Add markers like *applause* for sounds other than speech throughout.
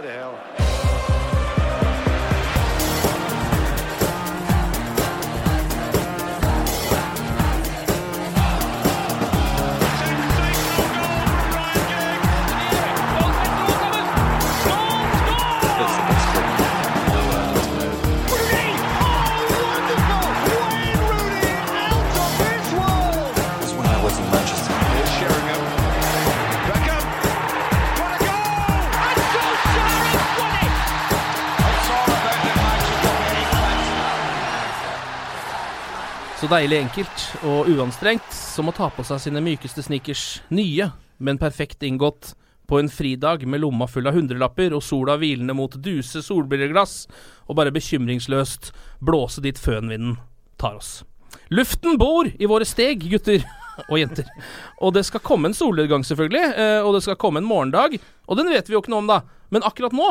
história ela. Så deilig enkelt og uanstrengt som å ta på seg sine mykeste sneakers, nye, men perfekt inngått, på en fridag med lomma full av hundrelapper og sola hvilende mot duse solbrilleglass, og bare bekymringsløst blåse dit fønvinden tar oss. Luften bor i våre steg, gutter *laughs* og jenter. Og det skal komme en solnedgang, selvfølgelig, eh, og det skal komme en morgendag, og den vet vi jo ikke noe om, da. Men akkurat nå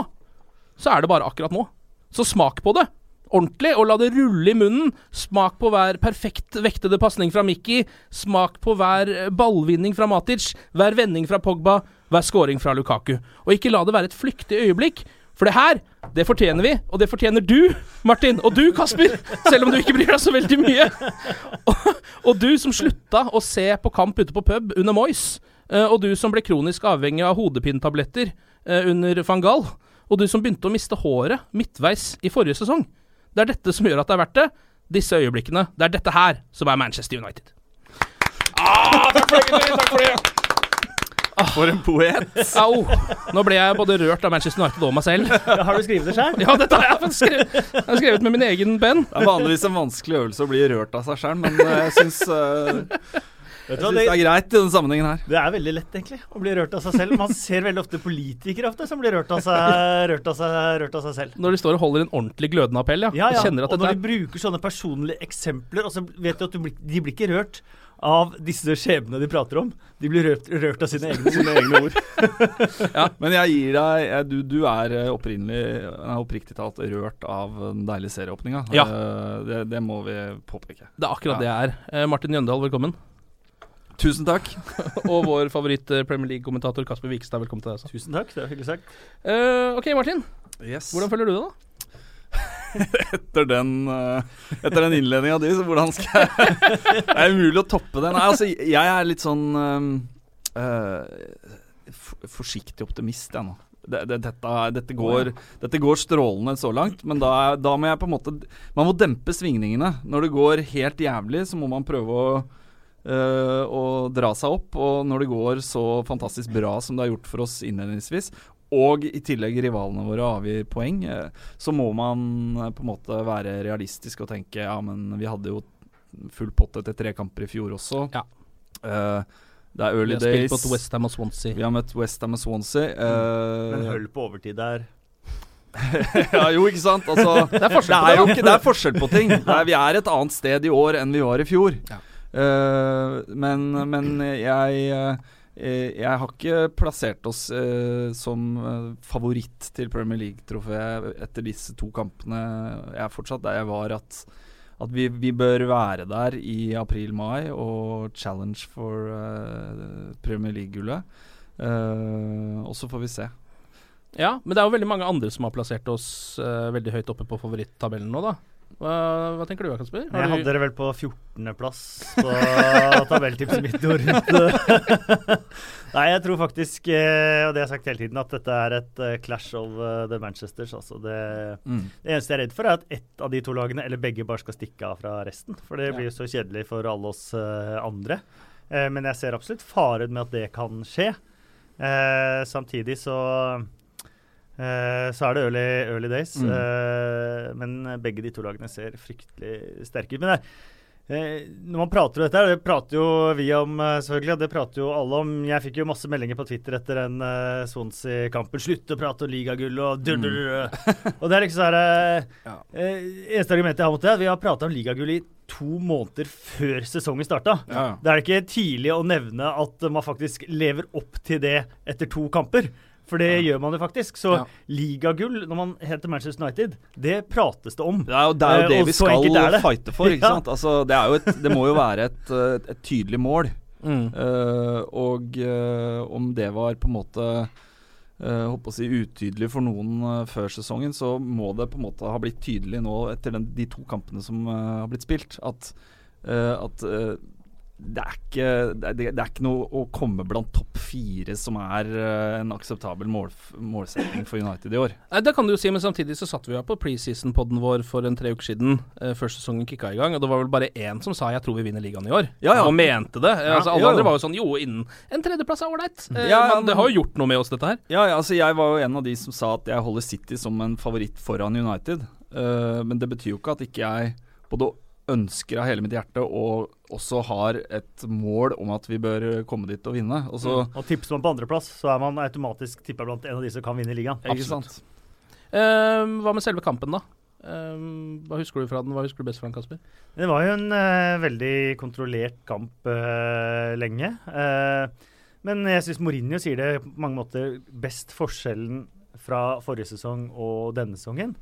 så er det bare akkurat nå. Så smak på det ordentlig, og la det rulle i munnen. Smak på hver perfekt vektede pasning fra Mikki. Smak på hver eh, ballvinning fra Matic. Hver vending fra Pogba. Hver scoring fra Lukaku. Og ikke la det være et flyktig øyeblikk. For det her, det fortjener vi, og det fortjener du, Martin, og du, Kasper, selv om du ikke bryr deg så veldig mye. Og, og du som slutta å se på kamp ute på pub under Moyes, eh, og du som ble kronisk avhengig av hodepinetabletter eh, under van Gaal, og du som begynte å miste håret midtveis i forrige sesong. Det er dette som gjør at det er verdt det. Disse øyeblikkene. Det er dette her som er Manchester United. Ah, takk for det, gutter! Takk for det! For en poet. Au! Nå ble jeg både rørt av Manchester United og meg selv. Har du skrevet det sjøl? Ja, dette har jeg skrevet. Jeg har skrevet med min egen penn. Det er vanligvis en vanskelig øvelse å bli rørt av seg sjøl, men eh, jeg syns Vet jeg syns det er greit i denne sammenhengen her. det er veldig lett, egentlig, å bli rørt av seg selv. Man ser veldig ofte politikere ofte som blir rørt av seg, rørt av seg, rørt av seg selv. Når de står og holder en ordentlig glødende appell, ja. Ja, ja. Og, at Og når de bruker sånne personlige eksempler, og så vet du at du blir, de blir ikke rørt av disse skjebnene de prater om. De blir rørt, rørt av sine egne, sine egne ord. *laughs* Men jeg gir deg jeg, du, du er eh, opprinnelig oppriktig talt rørt av den deilige serieåpninga. Ja. Eh, Det, det må vi påpeke. Det er akkurat det jeg er. Eh, Martin Jøndal, velkommen. Tusen takk. *laughs* Og vår favoritt eh, League-kommentator Kasper Vikstad, velkommen til deg også. Tusen takk, det er hyggelig sagt. Uh, ok, Martin. Yes. Hvordan følger du det, da? *laughs* Etter den, uh, etter den innledninga di, så hvordan skal jeg *laughs* Det er umulig å toppe det. Nei, altså, jeg er litt sånn uh, uh, Forsiktig optimist, jeg nå. Det, det, dette, dette, går, dette går strålende så langt, men da, da må jeg på en måte Man må dempe svingningene. Når det går helt jævlig, så må man prøve å eh, å dra seg opp. Og når det går så fantastisk bra som det har gjort for oss innledningsvis, og i tillegg rivalene våre avgir poeng, uh, så må man eh, på en måte være realistisk og tenke ja, men vi hadde jo full pott etter tre kamper i fjor også. Ja. Eh, det er Vi early har spilt days. mot Westham og Swansea. Vi har møtt Westham og Swansea. eh, Men høll på overtid der. *laughs* ja, jo, ikke sant? Altså, Det er det er jo ikke Det er forskjell på ting. Er, vi er et annet sted i år enn vi var i fjor. Ja. Eh, men, men jeg eh, Jeg har ikke plassert oss eh, som eh, favoritt til Premier League-trofeet etter disse to kampene. Jeg er fortsatt der jeg var, at, at vi, vi bør være der i april-mai og challenge for eh, Premier League-gullet. Eh, og så får vi se. Ja, men det er jo veldig mange andre som har plassert oss veldig høyt oppe på favorittabellen nå, da. Hva, hva tenker du, Kasper? Har Jeg hadde dere vel på 14.-plass på *laughs* tabelltipset mitt. Dorrit. *laughs* Nei, jeg tror faktisk, eh, og det har jeg sagt hele tiden, at dette er et eh, clash of eh, the Manchesters. Altså det, Mm. det eneste jeg er redd for, er at ett av de to lagene, eller begge, bare skal stikke av fra resten. For det blir jo så kjedelig for alle oss andre. Eh, men jeg ser absolutt faren med at det kan skje. Eh, samtidig så eh, så er det early, early days. Mm. Eh, men begge de to lagene ser fryktelig sterke ut. Men det, eh, når man prater om dette, det prater jo vi om, selvfølgelig. og Det prater jo alle om. Jeg fikk jo masse meldinger på Twitter etter den uh, Swansea-kampen. Slutt å prate om ligagull og dur, dur, dur. Og det er liksom sånn Ja. eh, Eneste argumentet jeg har mot det, er at vi har prata om ligagull i to måneder før sesongen starta. Ja. Det er ikke tidlig å nevne at man faktisk lever opp til det etter to kamper. For det gjør man jo faktisk. Så Ja. ligagull, når man heter Manchester United, det prates det om. Er jo det, er jo Eh, det og vi skal det. fighte for, ikke *laughs* Ja. sant? Altså, det, er jo et, det må jo være et, eh, et tydelig mål. Mm. Uh, og uh, om det var på en måte uh, håper å si utydelig for noen uh, før sesongen, så må det på en måte ha blitt tydelig nå etter den, de to kampene som eh, har blitt spilt, at, eh, at eh, det, er ikke, det, er, det ikke noe å komme blant topp fire som er eh, en akseptabel mål, målsetting for United i år. Nei, Det kan du jo si, men samtidig så satt vi jo på preseason-podden vår for en tre uker siden, eh, før sesongen kicka i gang, og det var vel bare én som sa 'jeg tror vi vinner ligaen i år', Ja, ja. og mente det. Ja, altså, alle jo. andre var jo sånn 'jo, innen en tredjeplass er ålreit'. Eh, Ja, ja, men det har jo gjort noe med oss, dette her. Ja, ja, altså jeg var jo en av de som sa at jeg holder City som en favoritt foran United. Uh, men det betyr jo ikke at ikke jeg både ønsker av hele mitt hjerte og også har et mål om at vi bør komme dit og vinne. Og så, Og tipser man på andreplass, så er man automatisk tippa blant en av de som kan vinne ligaen. Ikke sant? Eh, hva med selve kampen, da? Eh, hva husker du fra den? Hva husker du best fra den, Kasper? Det var jo en uh, veldig kontrollert kamp eh, lenge. Eh, men jeg syns Mourinho sier det på mange måter best forskjellen fra forrige sesong og denne sesongen.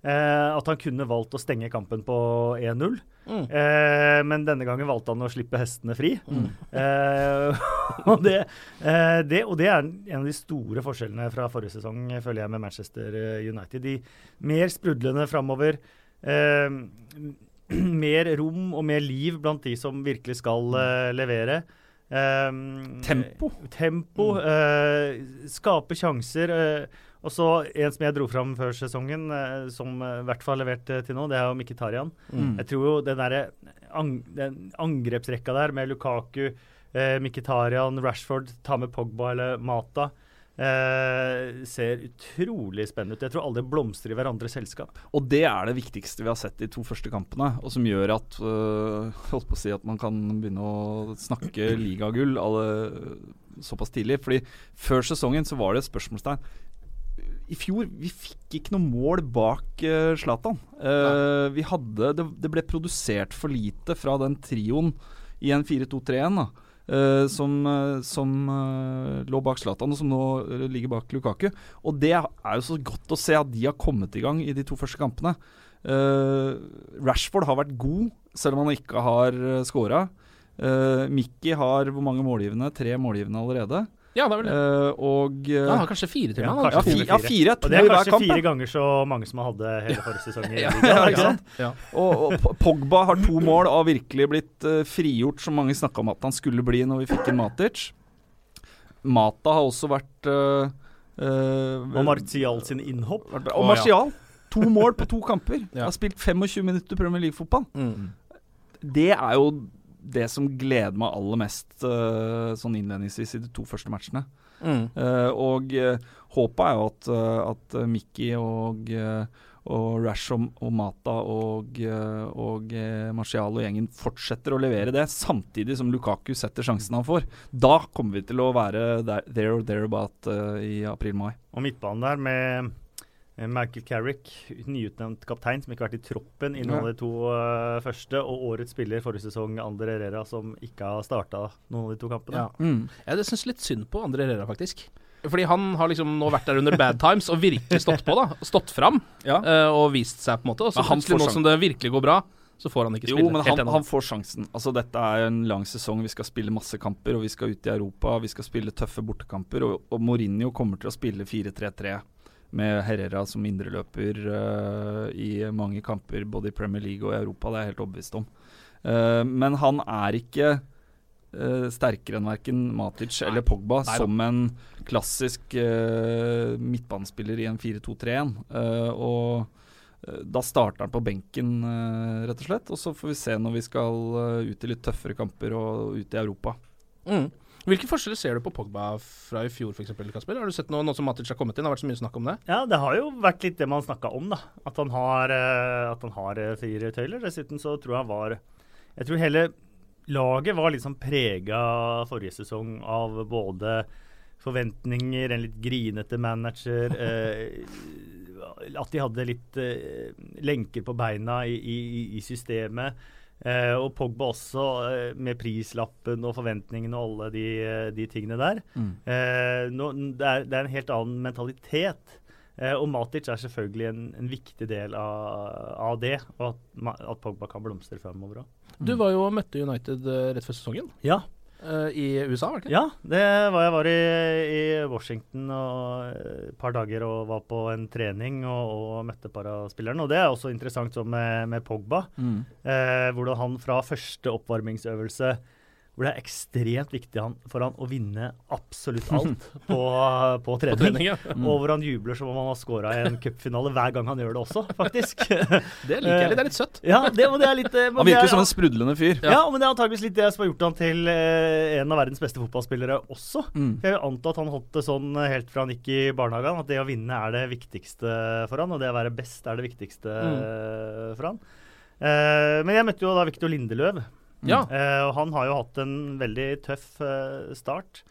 Eh, at han kunne valgt å stenge kampen på 1-0. Mm. Eh, men denne gangen valgte han å slippe hestene fri. Eh, *laughs* og, det, eh, det, og det er en av de store forskjellene fra forrige sesong, føler jeg, med Manchester eh, United. De mer sprudlende framover. Eh, *clears throat* mer rom og mer liv blant de som virkelig skal eh, levere. Tempo. Tempo. eh, skape sjanser. eh, og så en som jeg dro fram før sesongen, eh, som eh, i hvert fall har levert eh, til nå, det er jo Mkhitaryan. Mm. Jeg tror jo den, der, ang den angrepsrekka der med Lukaku, eh, Mkhitaryan, Rashford, ta med Pogba eller Mata, eh, ser utrolig spennende ut. Jeg tror alle blomstrer i hverandres selskap. Og det er det viktigste vi har sett de to første kampene, og som gjør at øh, holdt på å si at man kan begynne å snakke ligagull såpass tidlig. Fordi før sesongen så var det et spørsmålstegn. I fjor vi fikk ikke noe mål bak uh, Zlatan. Uh, vi hadde det, det ble produsert for lite fra den trioen i en 4-2-3-1 da, eh, som, eh, som uh, lå bak Zlatan, og som nå eh, ligger bak Lukaku. Og det er jo så godt å se at de har kommet i gang i de to første kampene. Eh, Rashford har vært god, selv om han ikke har uh, scora. Mickey har hvor mange målgivende? Tre målgivende allerede. Ja, det er vel det. Uh, og uh, Han har kanskje fire til Ja, meg. ja, fi, fire. ja, fire. To Og det er kanskje kamp. fire ganger så mange som hadde hele forrige sesong. *laughs* Ja, ja, ikke sant? Og, og Pogba har to mål og har virkelig blitt uh, frigjort, som mange snakka om at han skulle bli når vi fikk en Matic. Mata har også vært uh, Og Martial sin innhopp. Og Martial. To mål på to kamper. *laughs* Ja. Har spilt 25 minutter Premier League-fotball. Mm. Det er jo det som gleder meg aller mest eh, sånn innledningsvis i de to første matchene. Mm. Eh, og uh, håpet er jo at, eh, at eh, Mickey og, eh, og Rash og Mata og, eh, og Marcial Martial og gjengen fortsetter å levere det, samtidig som Lukaku setter sjansen han får. Da kommer vi til å være der, there or thereabout uh, i april-mai. Og midtbanen der med eh, Michael Carrick, nyutnevnt kaptein, som ikke har vært i troppen i noen av de to uh, første, og årets spiller forrige sesong, Ander Herrera, som ikke har starta noen av de to kampene. Ja. Jeg syns litt synd på Andre Herrera, faktisk. Fordi han har liksom nå vært der under bad times og virkelig stått på, da. Stått fram Ja. uh, og vist seg, på en måte. Og så plutselig, nå som det virkelig går bra, så får han ikke spille. Jo, men han, han får sjansen. Altså Dette er en lang sesong. Vi skal spille masse kamper, og vi skal ut i Europa. Vi skal spille tøffe bortekamper. Og, og Mourinho kommer til å spille 4-3-3 med Herrera som indreløper uh, i mange kamper, både i Premier League og i Europa. Det er jeg helt overbevist om. Uh, men han er ikke uh, sterkere enn verken Matic eller Pogba Nei som en klassisk uh, midtbanespiller i en 4-2-3-1. Eh, og da starter han på benken, rett og slett. Og så får vi se når vi skal ut i litt tøffere kamper og ut i Europa. Mm. Hvilke forskjeller ser du på Pogba fra i fjor, f.eks., Kasper? Har du sett noe nå som Matic har kommet inn? Det har vært så mye snakk om det. Ja, det har jo vært litt det man snakka om, da. At han har, eh, at han har eh, fire tøyler. Dessuten så tror jeg var Jeg tror hele laget var litt sånn prega forrige sesong av både forventninger, en litt grinete manager *laughs* eh, At de hadde litt eh, lenker på beina i, i, i systemet. Eh, og Pogba også, eh, med prislappen og forventningene og alle de, eh, de tingene der. Mm. Eh, nå, det, er, det er en helt annen mentalitet. Eh, og Matic er selvfølgelig en, en viktig del av, av det, og at, at Pogba kan blomstre fremover òg. Du var jo og møtte United eh, rett før sesongen. Ja. Eh, I USA, var det ikke? Ja, det var jeg var i, i Washington og eh, et par dager og var på en trening og, og møtte et par av spillerne. Og det er også interessant med, med Pogba. Mm. Eh, hvordan han fra første oppvarmingsøvelse hvor det er ekstremt viktig han, for han å vinne absolutt *laughs* alt på, på trening. trening, ja. Mm. Og hvor han jubler som om han har scora i en cupfinale hver gang han gjør det også, faktisk. *laughs* Det liker jeg litt. Det er litt søtt. *laughs* Ja, det, det er litt eh, Han virker er- som en sprudlende fyr. ja. men det er antageligvis litt det som har gjort han til eh, en av verdens beste fotballspillere også. Mm. Jeg vil anta at han holdt det sånn eh, helt fra han gikk i barnehagen, at det å vinne er det viktigste for han, og det å være best er det viktigste mm. for han. Eh, men jeg møtte jo da Victor Lindeløv, Ja. eh, og han har jo hatt en veldig tøff eh, start.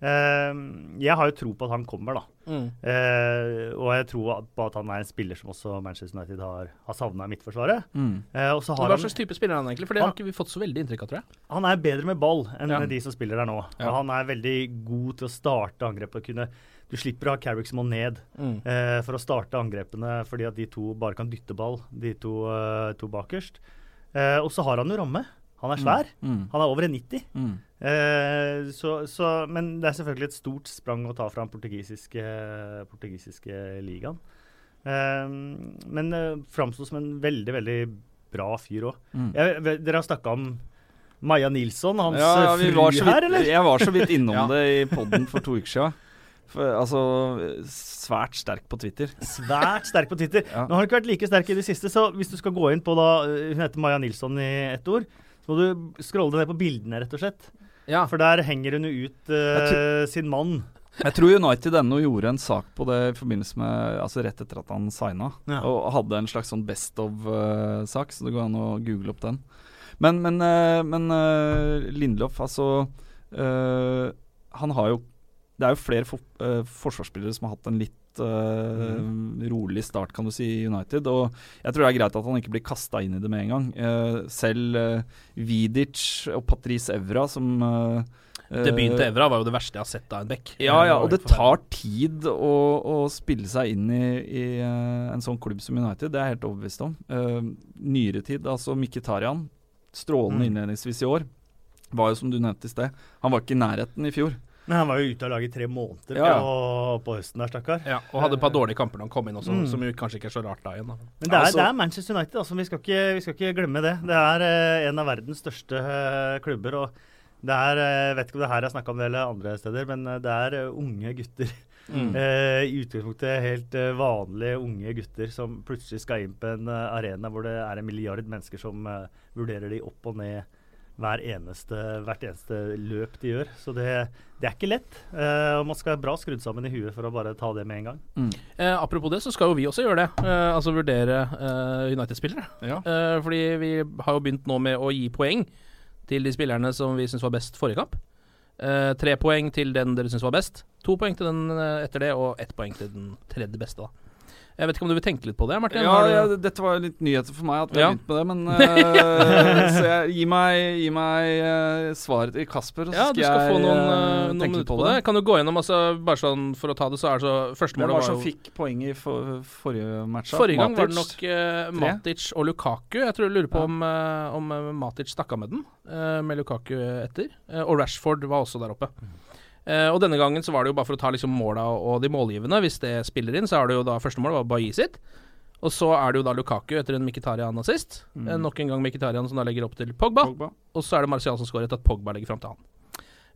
Eh, jeg har jo tro på at han kommer, da. Mm. Eh, og jeg tror på at han er en spiller som også Manchester United har, har savna i midtforsvaret. Mm. Eh, og så har Hva slags type spiller er han egentlig? For det har ikke vi fått så veldig inntrykk av, tror jeg. han er bedre med ball enn Ja. de som spiller der nå. Ja. Og han er veldig god til å starte angrep. og kunne Du slipper å ha Carrick som må ned Mm. eh, for å starte angrepene, fordi at de to bare kan dytte ball, de to, to bakerst. Eh, og så har han jo ramme. Han er svær. Mm. Han er over 90. Mm. Eh, så, så, men det er selvfølgelig et stort sprang å ta fra den portugisiske, portugisiske ligaen. Eh, men eh, framsto som en veldig, veldig bra fyr òg. Mm. Dere har snakka om Maja Nilsson, hans Ja, ja, fru vidt, her, eller? Jeg var så vidt innom *laughs* Ja. det i poden for to uker siden. For, altså, svært sterk på Twitter. Svært sterk på Twitter. *laughs* Ja. Nå har hun ikke vært like sterk i det siste, så hvis du skal gå inn på da Hun heter Maja Nilsson i ett ord. Så må du scrolle ned på bildene, rett og slett. Ja. For der henger hun jo ut uh, sin mann. Jeg tror United ennå gjorde en sak på det i forbindelse med Altså rett etter at han signa, Ja. og hadde en slags sånn best of-sak, så det går an å google opp den. Men, men, uh, men eh, Lindlof, altså eh, Han har jo Det er jo flere for, uh, forsvarsspillere som har hatt en litt eh, rolig start, kan du si, i United. Og jeg tror det er greit at han ikke blir kasta inn i det med en gang. Uh, selv uh, Vidic og Patrice Evra, som eh, Debuten til eh, Evra var jo det verste jeg har sett av en bekk. ja, ja, og det tar tid å, å spille seg inn i, i eh, en sånn klubb som United. Det er jeg helt overbevist om. Uh, nyere tid, altså Mkhitaryan, strålende Mm. innledningsvis i år, var jo som du nevnte i sted. Han var ikke i nærheten i fjor. Men han var jo ute av laget i tre måneder Ja. På, på høsten der, stakkar. Ja, og hadde et par dårlige kamper når han kom inn også, Mm. som jo kanskje ikke er så rart da igjen. Da. Men det er, Altså- det er Manchester United, altså. Vi skal ikke, vi skal ikke glemme det. Det er eh, en av verdens største eh, klubber. og det er, jeg vet ikke om det her er snakka om det eller andre steder, men eh, det er eh, unge gutter. Mm. *laughs* Eh, I utgangspunktet helt eh, vanlige unge gutter som plutselig skal inn på en eh, arena hvor det er en milliard mennesker som eh, vurderer de opp og ned eneste, hvert eneste løp de gjør. Så det, det er ikke lett. Eh, og man skal være bra skrudd sammen i huet for å bare ta det med en gang. Eh, apropos det, så skal jo vi også gjøre det. Eh, altså vurdere eh, United-spillere. Ja. Eh, fordi vi har jo begynt nå med å gi poeng til de spillerne som vi syns var best forrige kamp. Eh, tre poeng til den dere syns var best. To poeng til den etter det, og ett poeng til den tredje beste, da. Jeg vet ikke om du vil tenke litt på det, Martin? Ja, ja, dette var litt nyheter for meg at vi har begynt med det, men uh, *laughs* Så jeg, gi meg, gi meg uh, svaret til Kasper, så Ja, du skal skal jeg få noen, eh, noen tenke litt på på det. det. Kan du gå gjennom, altså, bare sånn for å ta det, så er det så Første målet var var som jo fikk poeng i for, forrige match? Forrige gang var det nok Matic og Lukaku. Jeg tror jeg lurer på om, om Matic stakk av med den, med Lukaku etter. Og Rashford var også der oppe. Eh, og denne gangen så var det jo bare for å ta liksom måla og, de målgivende. Hvis det spiller inn, så er det jo da første mål var Bailly sitt. Og så er det jo da Lukaku etter en Mkhitaryan assist. Mm. Eh, nok en gang Mkhitaryan som da legger opp til Pogba. Pogba. Og så er det Martial som skårer etter at Pogba legger fram til han.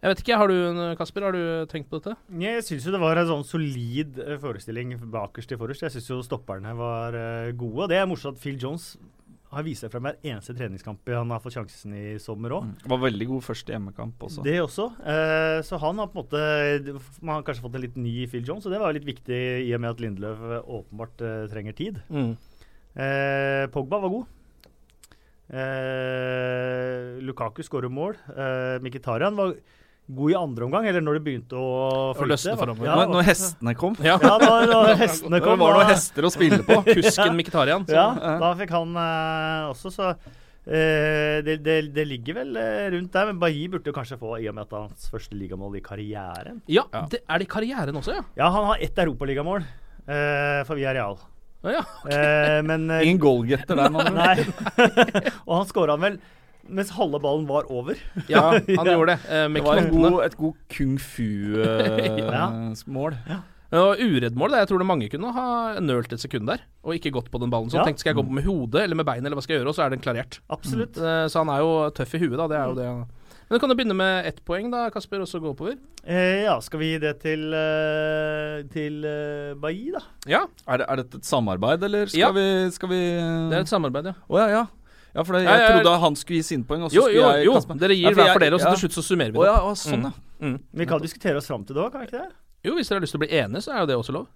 Jeg vet ikke, har du Kasper, har du tenkt på dette? Jeg syns jo det var en sånn solid eh, forestilling bakerst i forrest. Jeg syns jo stopperne var eh, gode. Og det er morsomt at Phil Jones har vist seg frem hver eneste treningskamp han har fått sjansen i sommer òg. Mm. Var veldig god første hjemmekamp også. Det også. Eh, så han har på en måte Man har kanskje fått en litt ny Phil Jones, og det var litt viktig i og med at Lindløf eh, åpenbart eh, trenger tid. Mm. Eh, Pogba var god. Eh, Lukaku skårer mål. Eh, Mkhitaryan var god i andre omgang, eller når det begynte å flyte. løsne framover. Ja, når, når hestene kom. Ja. Ja, da, da hestene Det kom. var da- noen hester å spille på. *laughs* Kusken Mkhitaryan. Ja, da fikk han eh, også, så eh, det, det, det ligger vel eh, rundt der. Men Bailly burde kanskje få, i og med at er hans første ligamål i karrieren. Ja, Det, er det i karrieren også, ja? Ja, han har ett europaligamål eh, for Villarreal. Ja, ja. Eh, men eh, Ingen goalgetter der, mann. *laughs* Nei. *laughs* og han skåra vel mens halve ballen var over. Ja, han *laughs* gjorde det. eh, med Det var en god, et god kung fu-mål. *laughs* Og uredd mål. Jeg tror det mange kunne ha nølt et sekund der og ikke gått på den ballen. Så Ja. tenkte skal jeg gå på med hodet eller med beinet, eller hva skal jeg gjøre? Og så er den klarert. Absolutt. Eh, Så han er jo tøff i huet, da. Det er jo det. Men du kan jo begynne med ett poeng, da, Kasper, og så gå oppover. Eh, ja, skal vi gi det til, uh, til uh, Bailly, da? Ja, Er, det, er dette et samarbeid, eller skal Ja. vi, skal vi det er et samarbeid, ja. Å ja, ja. Ja, for det, jeg, jeg trodde han skulle gi sine poeng, og så Jo, skulle jo, jeg jo. kaste meg. Dere gir hver for dere, og så ja. til slutt så summerer vi det. ja, sånn, ja. Mm. Vi kan diskutere oss fram til det òg, kan vi ikke det? Jo, hvis dere har lyst til å bli enige, så er jo det også lov.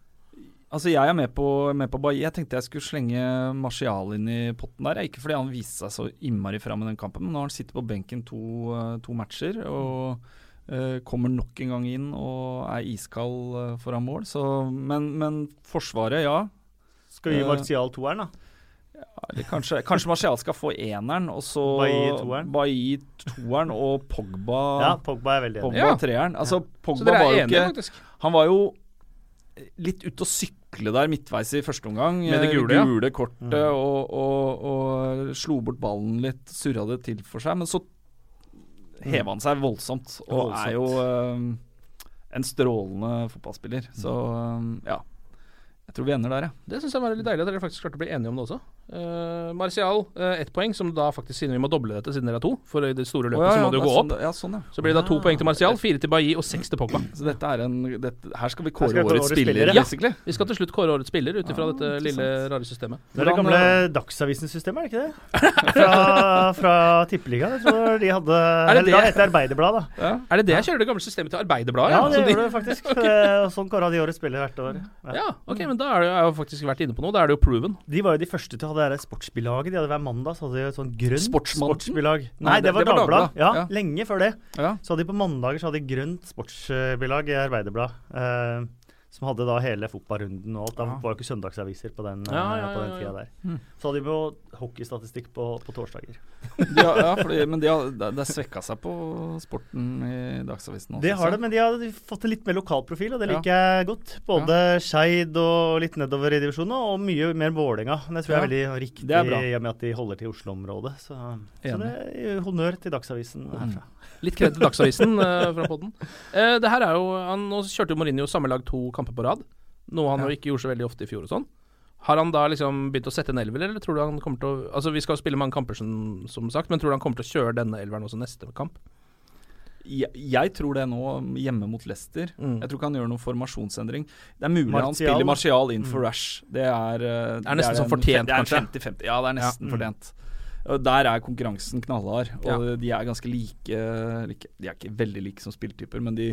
Altså, jeg er med på, med på. Jeg tenkte jeg skulle slenge Martial inn i potten der. Ikke fordi han viste seg så innmari fram i den kampen, men nå har han sittet på benken to, eh, to matcher og uh, kommer nok en gang inn og er iskald eh, foran mål. Så, men, men Forsvaret, ja. Skal vi gi Martial toeren, da? Eller kanskje, kanskje Martial skal få eneren, og så Bailly toeren? Og Pogba Ja, Pogba er veldig enig. Pogba Ja. treeren. Altså, Så dere er var jo enige, ikke faktisk. Han var jo litt ute å sykle der midtveis i første omgang. Med det Eh, gule, ja. gule kortet og, og, og slo bort ballen litt, surra det til for seg. Men så heva han seg voldsomt, og Voldsomt. er jo eh, en strålende fotballspiller. Så eh, ja. Jeg tror vi ender der, ja. Det syns jeg var litt deilig at dere faktisk klarte å bli enige om det også. Uh, Martial, uh, ett poeng, som da faktisk siden vi må doble dette siden dere er to. For i det store løpet oh, ja, så må det jo gå sånn opp. Ja, sånn, ja. Så blir det da to poeng til Martial, fire til Bailly og seks til Pogba. Så dette er en dette, Her skal vi kåre skal vi årets årets spiller. Ja. basically. Vi skal til slutt kåre årets spiller ut ifra Ja, dette lille, rare systemet. Det er det gamle Dagsavisens Dagsavisen-systemet, er det ikke det? Fra, fra Tippeligaen. Jeg tror de hadde Er det Eller da det? etter Arbeiderbladet, da. Er det det jeg kjører det gamle systemet til Arbeiderbladet? Ja, det gjør de- det faktisk. *laughs* okay. Sånn kåra de årets spiller hvert år. Ja. Ja, ok, men da er det, jeg har jo faktisk vært inne på noe. Da er det jo proven. De var jo de første til å ha det sportsbilaget. De hadde Hver mandag så hadde de et sånn grønt sportsbilag. Nei, Nei, det- det var det var Dagbladet. Ja, Ja. lenge før det. Ja. Så hadde de på mandager så hadde de grønt sportsbilag i Arbeiderbladet. Eh, som hadde da hele fotballrunden og alt. Det var jo ikke søndagsaviser på den, Ja, eh, ja, på den ja, ja. tida der. Mm. Så hadde de jo hockeystatistikk på, på torsdager. *laughs* De har, ja, fordi, men det har, det de svekka seg på sporten i Dagsavisen. også, Det har det, men de har fått en litt mer lokal profil, og det Ja. liker jeg godt. Både Skeid og litt nedover i divisjonen, og mye mer Vålerenga. Det tror jeg er veldig riktig i og med at de holder til Oslo-området. Så, så det er honnør til Dagsavisen Mm. herfra. Litt kred til Dagsavisen uh, *laughs* fra podden. Uh, det her er jo han, Nå kjørte jo Mourinho samme lag to kamper på rad. Noe han Ja. jo ikke gjorde så veldig ofte i fjor og sånn. Har han da liksom begynt å sette en elver, eller tror du han kommer til å Altså Vi skal jo spille mange kamper, som, som sagt, men tror du han kommer til å kjøre denne elveren også neste kamp? Jeg, jeg tror det nå, hjemme mot Leicester. Mm. Jeg tror ikke han gjør noen formasjonsendring. Det er mulig han spiller. Martial inn for Mm. Rush. Det er eh, Det er nesten sånn fortjent, kanskje? det er kanskje. 50-50. Ja, det er nesten Ja. fortjent. Der er konkurransen knallhard, og Ja. de er ganske like, like De er ikke veldig like som spilletyper, men de,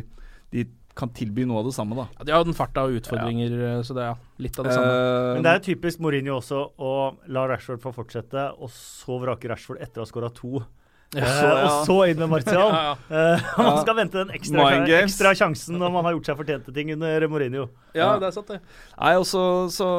de kan tilby noe av det samme, da. Ja, de har den farta og utfordringer, ja. så det er ja, litt av det samme. Uh, Men det er typisk Mourinho også å la Rashford få fortsette, og så vrake Rashford etter å ha skåra to. Ja. Eh, og så inn med Martial. *laughs* Ja, Eh, *laughs* man skal vente den ekstra, ekstra sjansen når man har gjort seg fortjent til ting under Mourinho. ja, det er sant, det. Nei, også, så, så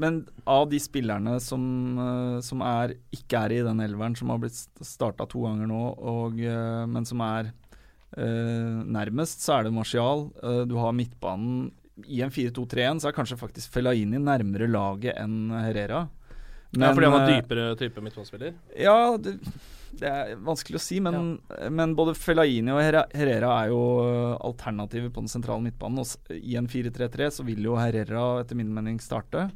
men av de spillerne som, eh, som er, ikke er i den elveren, som har blitt starta to ganger nå, og, eh, men som er eh, nærmest, så er det Martial. Eh, du har midtbanen. I en 4-2-3-1 så er kanskje faktisk Fellaini nærmere laget enn Herrera. ja, fordi han er eh, dypere type midtbanespiller? ja, det, det er vanskelig å si, men, men både Fellaini og Herrera er jo alternativer på den sentrale midtbanen. Og I en 4-3-3 så vil jo Herrera etter min mening starte.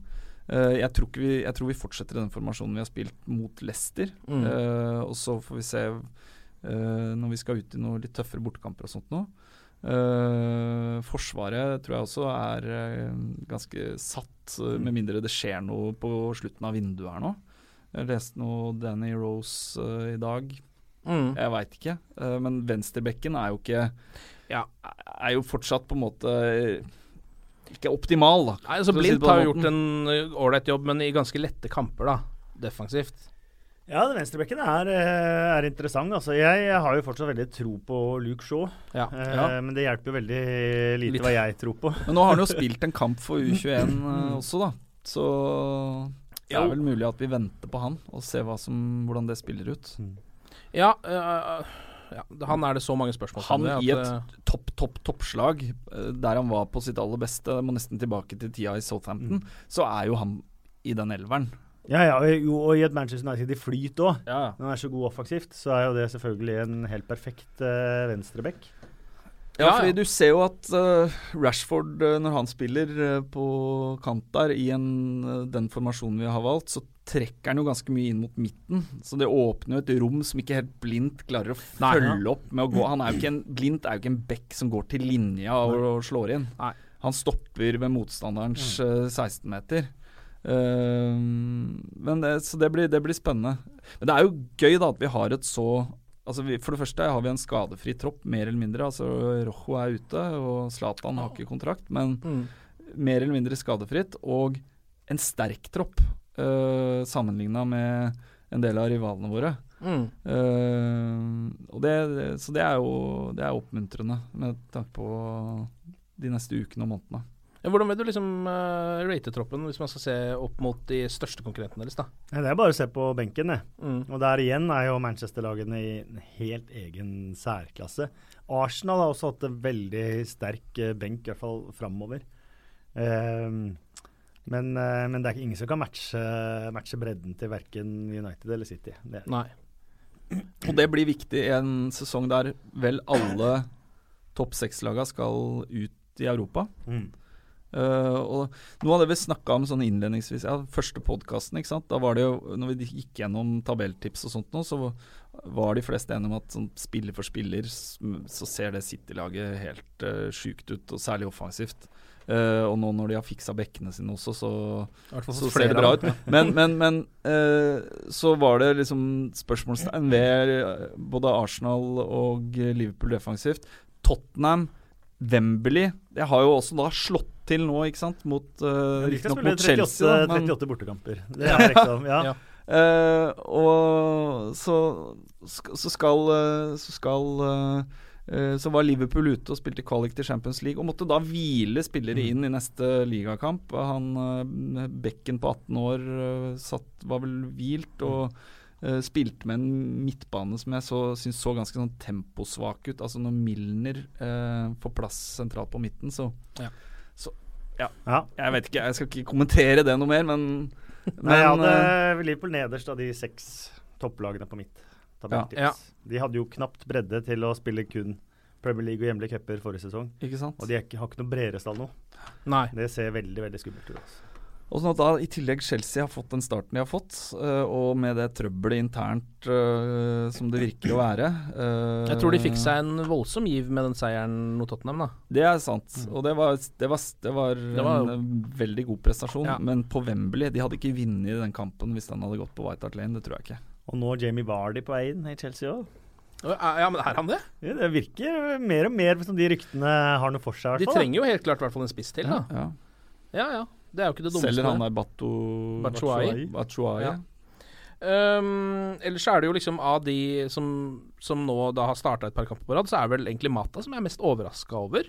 Eh, jeg, tror vi, jeg tror vi fortsetter den formasjonen vi har spilt mot Leicester. Mm. Eh, og så får vi se eh, når vi skal ut i noen litt tøffere bortekamper og sånt nå. Eh, forsvaret tror jeg også er eh, ganske satt, eh, med mindre det skjer noe på slutten av vinduet her nå. Jeg leste noe Danny Rose eh, i dag. Mm. Jeg veit ikke. Eh, men venstrebekken er jo ikke Ja. Er jo fortsatt på en måte ikke optimal, da. Nei, altså den har gjort en ålreit jobb, men i ganske lette kamper, da. Defensivt. Ja, den venstrebekken er, eh, er interessant. Altså, jeg har jo fortsatt veldig tro på Luke Shaw. Ja. Eh, Ja. Men det hjelper jo veldig lite Litt. hva jeg tror på. Men nå har han jo spilt en kamp for *laughs* U21 eh, også, da. Så det er vel mulig at vi venter på han og ser hva som, hvordan det spiller ut. Ja, ø, ja, han er det så mange spørsmål Han ved i et topp, topp, toppslag, der han var på sitt aller beste, må nesten tilbake til tida i Southampton, så er jo han i den elveren. Ja, ja, jo, og i et Manchester United i flyt òg. Ja. Når han er så god offensivt, så er jo det selvfølgelig en helt perfekt uh, venstreback. Ja, Ja, fordi du ser jo at uh, Rashford, uh, når han spiller uh, på kant der, i en, eh, den formasjonen vi har valgt, så trekker han jo ganske mye inn mot midten. Så det åpner jo et rom som ikke helt blindt klarer å Nei. følge opp med å gå. Han er jo ikke en, blindt er jo ikke en bekk som går til linja og, og slår inn. Nei. Han stopper ved motstanderens eh, 16-meter. Men det, så det blir, det blir spennende. Men det er jo gøy da at vi har et så Altså vi, For det første har vi en skadefri tropp, mer eller mindre. Altså Rojo er ute, og Zlatan har ikke kontrakt. Men Mm. mer eller mindre skadefritt. Og en sterk tropp, uh, sammenligna med en del av rivalene våre. mm. Uh, det, så det er jo det er oppmuntrende med tanke på de neste ukene og månedene. Ja, hvordan vil du liksom uh, rate troppen, hvis man skal se opp mot de største konkurrentene deres, da? Det er bare å se på benken, det. Mm. Og der igjen er jo Manchester-lagene i en helt egen særklasse. Arsenal har også hatt en veldig sterk eh, benk, i hvert fall framover. Um, men, uh, men det er ingen som kan matche, matche bredden til verken United eller City. Det, Nei. Og det blir viktig i en sesong der vel alle topp seks-laga skal ut i Europa. Mm. Eh, og Noe av det vi snakka om sånn innledningsvis, ja, første podkasten, da var det jo Når vi gikk gjennom tabelltips og sånt nå, så var de fleste enige om at sånn spiller for spiller så ser det City-laget helt uh, sjukt ut, og særlig offensivt. Uh, og nå når de har fiksa bekkene sine også, så, så ser det bra ut. Men, men, men uh, så var det liksom spørsmålstegn ved både Arsenal og Liverpool defensivt. Tottenham, Wembley Det har jo også da slått til nå, ikke sant, mot, uh, de skal spille mot 38, Chelsea. da, men- 38 bortekamper. Det er liksom, ja. Ja. Uh, og så, så skal, eh, så skal uh, eh, Så var Liverpool ute og spilte kvalik til Champions League og måtte da hvile spillere Mm. inn i neste ligakamp. Han uh, Bekken på 18 år satt, var vel hvilt og spilte med en midtbane som jeg så, syns så ganske sånn temposvak ut. Altså når Milner eh, får plass sentralt på midten, så Ja. Så ja. Ja. Jeg vet ikke, jeg skal ikke kommentere det noe mer, men, men Nei, jeg eh, hadde Liverpool nederst av de seks topplagene på mitt tabelltips. Ja. De hadde jo knapt bredde til å spille kun Premier League og hjemlige cuper forrige sesong. Ikke sant? Og de er ikke, har ikke noe bredere stall nå. Nei. Det ser veldig veldig skummelt ut. Altså. Og sånn at da i tillegg Chelsea har fått den starten de har fått, uh, og med det trøbbelet internt uh, som det virker å være uh, Jeg tror de fikk seg en voldsom giv med den seieren mot Tottenham, da. Det er sant, og det var, det var, det var, Det var- en veldig god prestasjon. Ja. Men på Wembley De hadde ikke vunnet den kampen hvis den hadde gått på White Hart Lane. Det tror jeg ikke. Og nå er Jamie Vardy på vei inn i Chelsea òg. Ja, men er han det? Ja, det virker mer og mer som de ryktene har noe for seg. i De trenger jo helt klart i hvert fall en spiss til, da. Ja. Ja ja. Det er jo ikke det dummeste. Selger han der Bato Bachuai. Bachuai. Ja. Um, ellers er det jo liksom av de som, som nå da har starta et par kamper på rad, så er vel egentlig Mata som jeg er mest overraska over.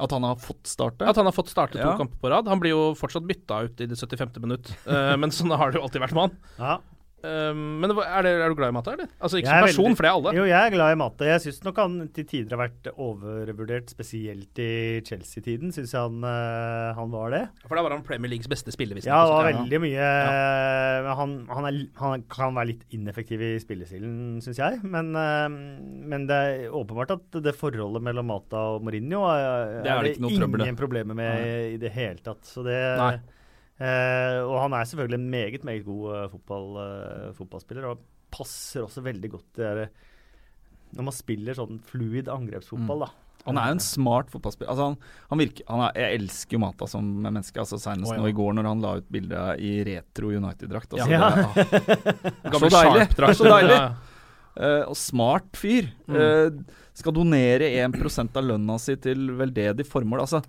At han har fått starte? At han har fått starte to Ja. kamper på rad. Han blir jo fortsatt bytta ut i det 75. minutt, uh, *laughs* men sånn har det jo alltid vært med han. Ja. Eh, men er, det, er du glad i matte, eller? Altså ikke er som person, veldig- for det er alle. Jo, jeg er glad i matte. Jeg syns nok han til tider har vært overvurdert, spesielt i Chelsea-tiden. Syns jeg han, eh, han var det. For da var han Premier Leagues beste spiller. Ja, det var veldig mye men han, han, er, han kan være litt ineffektiv i spillestilen, syns jeg. Men, eh, men det er åpenbart at det forholdet mellom Mata og Mourinho er, Det er det det. ingen problemer med Nei. i det hele tatt. Så det Nei. Eh, Og han er selvfølgelig en meget, meget god eh, fotball, eh, fotballspiller, og passer også veldig godt det derre Når man spiller sånn fluid angrepsfotball, da. Han er jo en smart fotballspiller. Altså han, han virker, han er, jeg elsker jo Mata som menneske. Altså Senest oh, ja. nå i går når han la ut bilde i retro United-drakt. Altså, Ja. det, *laughs* ah, så deilig! Så deilig. *laughs* Ja, ja. Eh, og smart fyr. Mm. Uh, skal donere 1% av lønna si til veldedig formål. Altså,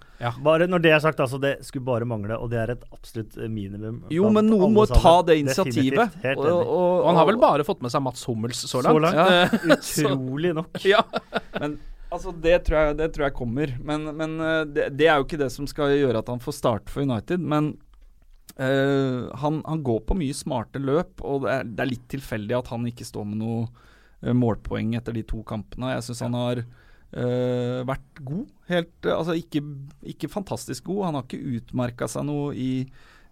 Bare Når det er sagt, altså, det skulle bare mangle, og det er et absolutt eh, minimum. jo, men noen må sammen. ta det initiativet. Og, Og, og, Og han har vel bare fått med seg Mats Hummels så langt. Så langt. *laughs* *laughs* Ja. Utrolig nok. ja. Men altså, det tror jeg, det tror jeg kommer. Men, men det, det er jo ikke det som skal gjøre at han får starte for United. Men eh, han, han går på mye smarte løp, og det er, det er litt tilfeldig at han ikke står med noe uh, målpoeng etter de to kampene. Jeg syns han har uh, vært god. Helt, altså ikke, ikke fantastisk god. Han har ikke utmerka seg noe i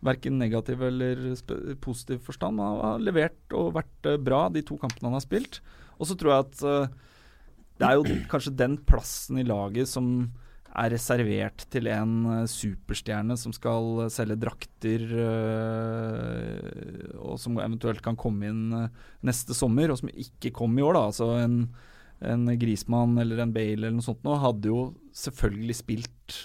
verken negativ eller positiv forstand. Han har levert og vært bra de to kampene han har spilt. Og så tror jeg at det er jo kanskje den plassen i laget som er reservert til en eh, superstjerne som skal selge drakter, eh, og som eventuelt kan komme inn eh, neste sommer, og som ikke kom i år. da, altså en, en Grismann eller en Bale eller noe sånt nå, hadde jo selvfølgelig spilt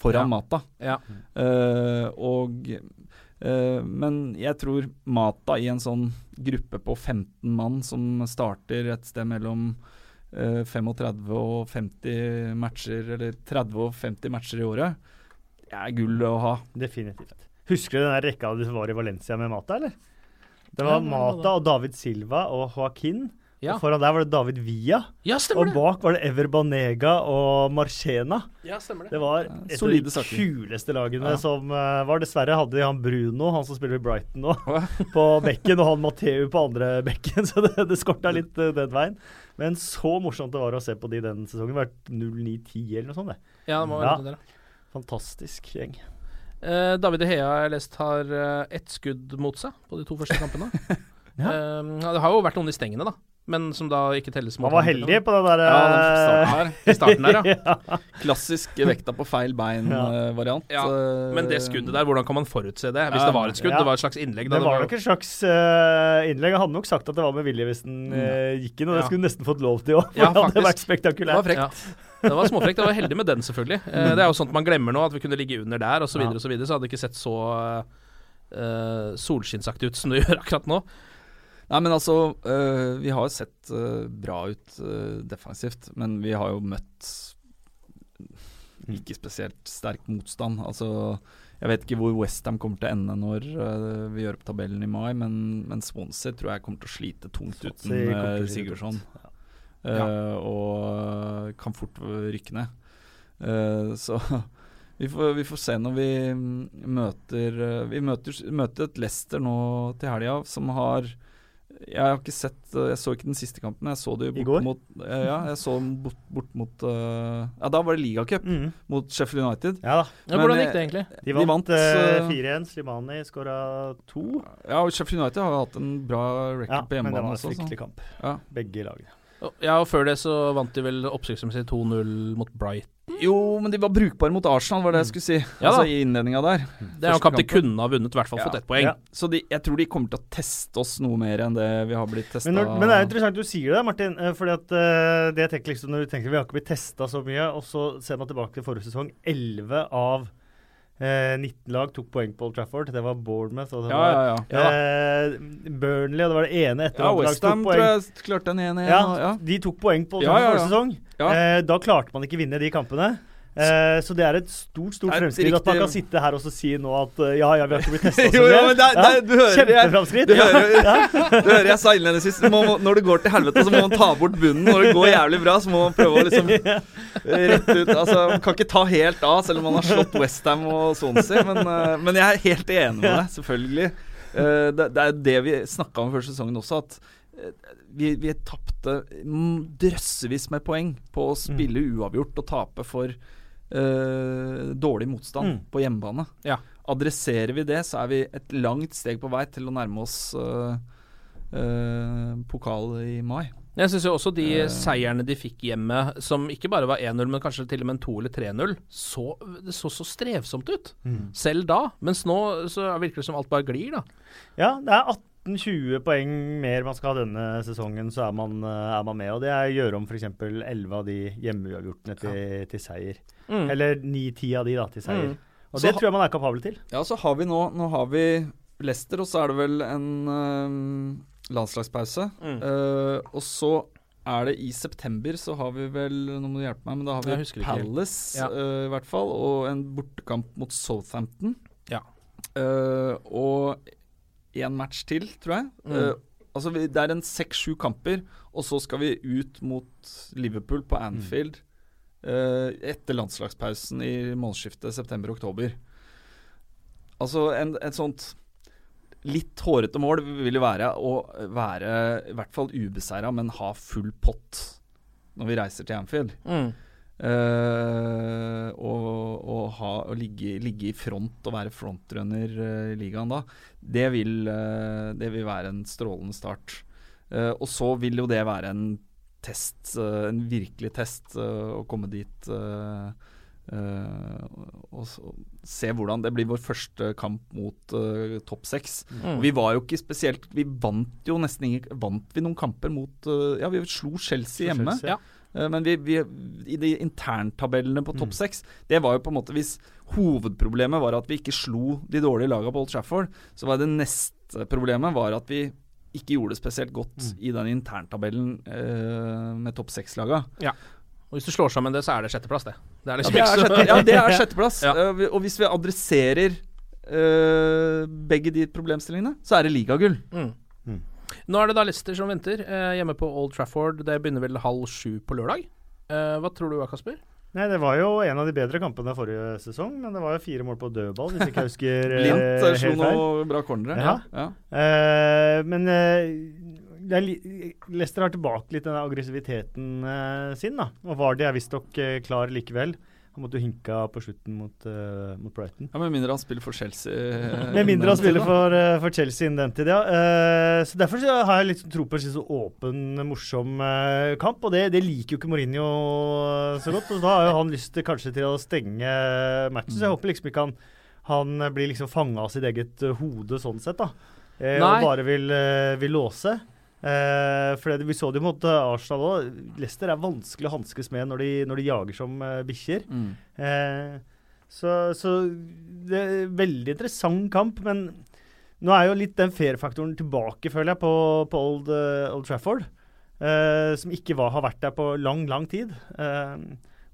foran Ja. Mata. Ja. Uh, og uh, Men jeg tror Mata i en sånn gruppe på 15 mann som starter et sted mellom 35 og 50 matcher, eller 30 og 50 matcher i året, det er gull å ha. Definitivt. Husker du den rekka du var i Valencia med Mata, eller? Det var Mata og David Silva og Joaquin. Ja. Og foran der var det David Villa. ja, Og bak var det Ever Banega og Marchena. Ja, Det det. var et av de saker. kuleste lagene Ja. som eh, var. Dessverre hadde de han Bruno, han som spiller i Brighton nå, på bekken, og han Matheu på andre bekken, *laughs* så det, det skorta litt eh, den veien. Men så morsomt det var å se på de den sesongen. Det var 09-10 eller noe sånt. det. Ja, det må Ja. være det der. Fantastisk gjeng. Eh, David De Hea har jeg lest har eh, ett skudd mot seg på de to første kampene. *laughs* Ja. Eh, det har jo vært noen i stengene, da. Men som da ikke telles mot Han var heldig på den der Ja, den eh, starten her. *laughs* I starten her, ja. *laughs* ja. Klassisk vekta på feil bein-variant. Ja, Men det skuddet der, hvordan kan man forutse det? Hvis det var et skudd, ja. det var et slags innlegg. Da, Det var nok et slags uh, innlegg. Jeg hadde nok sagt at det var med vilje hvis den uh, gikk inn, og det skulle nesten fått lov til òg. Ja, *laughs* det hadde vært spektakulært. Ja. Det var småfrekt. Jeg var heldig med den, selvfølgelig. Eh, det er jo sånt man glemmer nå, at vi kunne ligge under der, og så videre og så videre. Så hadde det ikke sett så uh, solskinnsaktig ut som det gjør akkurat nå. Nei, men altså øh, Vi har jo sett øh, bra ut øh, defensivt, men vi har jo møtt ikke spesielt sterk motstand. Altså Jeg vet ikke hvor Westham kommer til å ende når uh, vi gjør opp tabellen i mai, men, men Swansea tror jeg kommer til å slite tungt uten uh, Sigurdsson. tungt, ja. Og kan fort rykke ned. Så *laughs* vi får, vi får se når vi mm, møter Vi møter, møter et Leicester nå til helga som har jeg har ikke sett øh, Jeg så ikke den siste kampen. Jeg så det bort I bort går? mot øh, Ja, jeg så den bort, bort mot uh, Ja, da var det ligacup Mm. mot Sheffield United. Ja da. Ja, Men, hvordan eh, gikk det egentlig? De vant, vant, uh, 4-1. Slimani skåra to. Ja, og Sheffield United har hatt en bra record Ja, på men det var en fryktelig kamp. Ja. Begge lagene. Ja, og før det så vant de vel oppsiktsmessig 2-0 mot Bright. Jo, men de var brukbare mot Arsenal, var det jeg skulle si. Ja altså i innledninga der. Det er jo en kamp de kunne ha vunnet, i hvert fall Ja. fått ett poeng. Ja. Så de, jeg tror de kommer til å teste oss noe mer enn det vi har blitt testa. Men, men det er interessant du sier det, Martin. eh, fordi at uh, det jeg tenker liksom Når du tenker Vi har ikke blitt testa så mye, og så ser man tilbake til forrige sesong. 11 av eh, 19 lag tok poeng på Old Trafford. Det var Bournemouth, og det Ja, var ja, ja. eh, Burnley, og det var det ene etter Ja, at lag tok tror poeng. jeg klarte en 1-1. Ja. De tok poeng på Old Trafford forrige sesong. Eh, da klarte man ikke vinne de kampene. Eh, så det er et stort stort fremskritt at man kan sitte her og så si nå at eh, ja, ja, vi har ikke blitt testa *laughs* så Jo, mye. jo, men det er- det er- du hører- Kjempeframskritt. Du hører, *laughs* du hører jeg sa innledningsvis Når det går til helvete, så må man ta bort bunnen. Når det går jævlig bra, så må man prøve å liksom *laughs* rette ut Altså, Man kan ikke ta helt av, selv om man har slått Westham og Swansea. Men, eh, men jeg er helt enig med deg, selvfølgelig. Det, det er det vi snakka om før sesongen også, at vi, vi tapte mm, drøssevis med poeng på å spille uavgjort og tape for eh, dårlig motstand Mm. på hjemmebane. Ja. Adresserer vi det, så er vi et langt steg på vei til å nærme oss eh, eh, pokal i mai. Jeg syns jo også de seierne de fikk hjemme, som ikke bare var 1-0, men kanskje til og med en 2 eller 3-0, så, det så så strevsomt ut. Mm. Selv da. Mens nå så virker det som alt bare glir, da. Ja, det er 18-20 poeng mer man skal ha denne sesongen, så er man, eh, er man med. Og det er å gjøre om f.eks. 11 av de hjemmeuavgjortene til, til seier. Mm. Eller 9-10 av de da til seier. Mm. Og Så det tror jeg man er kapabel til. Ja, så har vi nå Nå har vi Leicester, og så er det vel en uh, landslagspause. Mm. Uh, og så er det i september, så har vi vel Nå må du hjelpe meg, men da har vi. Palace, Ja. uh, i hvert fall, og en bortekamp mot Southampton. Ja. Uh, og én match til, tror jeg. Mm. Uh, altså vi, Det er en seks-sju kamper, og så skal vi ut mot Liverpool på Anfield eh, etter landslagspausen i månedsskiftet september-oktober. Altså en, et sånt litt hårete mål vil jo være å være i hvert fall ubeseira, men ha full pott når vi reiser til Anfield. Mm. Eh, og og ha, å ligge, ligge i front og være frontrunner uh, i ligaen da, det vil, uh, det vil være en strålende start. Og så vil jo det være en test, en virkelig test, å komme dit og, og se hvordan Det blir vår første kamp mot topp seks. Mm. Vi var jo ikke spesielt Vi vant jo nesten ingen Vant vi noen kamper mot Ja, vi slo Chelsea hjemme. Chelsea, ja. Eh, Men vi, vi, i de interntabellene på topp seks Det var jo på en måte Hvis hovedproblemet var at vi ikke slo de dårlige lagene på Old Trafford, så var det neste problemet var at vi ikke gjorde det spesielt godt i den interntabellen eh, med topp seks-laga. Og hvis du slår sammen det, så er det sjetteplass, det. Det er Ja, liksom det er, sjette, ja, det er sjetteplass. *laughs* Ja. Og hvis vi adresserer eh, begge de problemstillingene, så er det ligagull. Mm. Nå er det da Leicester som venter, eh, hjemme på Old Trafford. Det begynner vel halv sju på lørdag. Eh, hva tror du, Kasper? Nei, Det var jo en av de bedre kampene forrige sesong, men det var jo fire mål på dødball, hvis ikke jeg husker eh, *laughs* Lint eh, slo noen bra cornere. Ja. Ja. Eh, men eh, det er li Leicester har tilbake litt den aggressiviteten eh, sin, da. Og Vardi er visstnok uh, klar likevel. Han måtte jo hinka på slutten mot, uh, mot Brighton. Ja, Med mindre han spiller for Chelsea. eh, Med mindre han spiller for, uh, for Chelsea innen den tid, ja. Uh, så Derfor så har jeg litt tro på en så åpen, morsom kamp. Og det, det liker jo ikke Mourinho så godt. Og da har jo han lyst til kanskje til å stenge matchen. Så jeg håper liksom ikke han, han blir liksom fanga av sitt eget hode sånn sett, da. Og bare vil, vil låse. Eh, for det, Vi så det jo mot eh, Arsenal òg. Leicester er vanskelig å hanskes med når de, når de jager som eh, bikkjer. Mm. Eh, så, så det er en veldig interessant kamp, men nå er jo litt den fair-faktoren tilbake, føler jeg, på, på Old, uh, Old Trafford. eh, som ikke var, har vært der på lang, lang tid. Eh,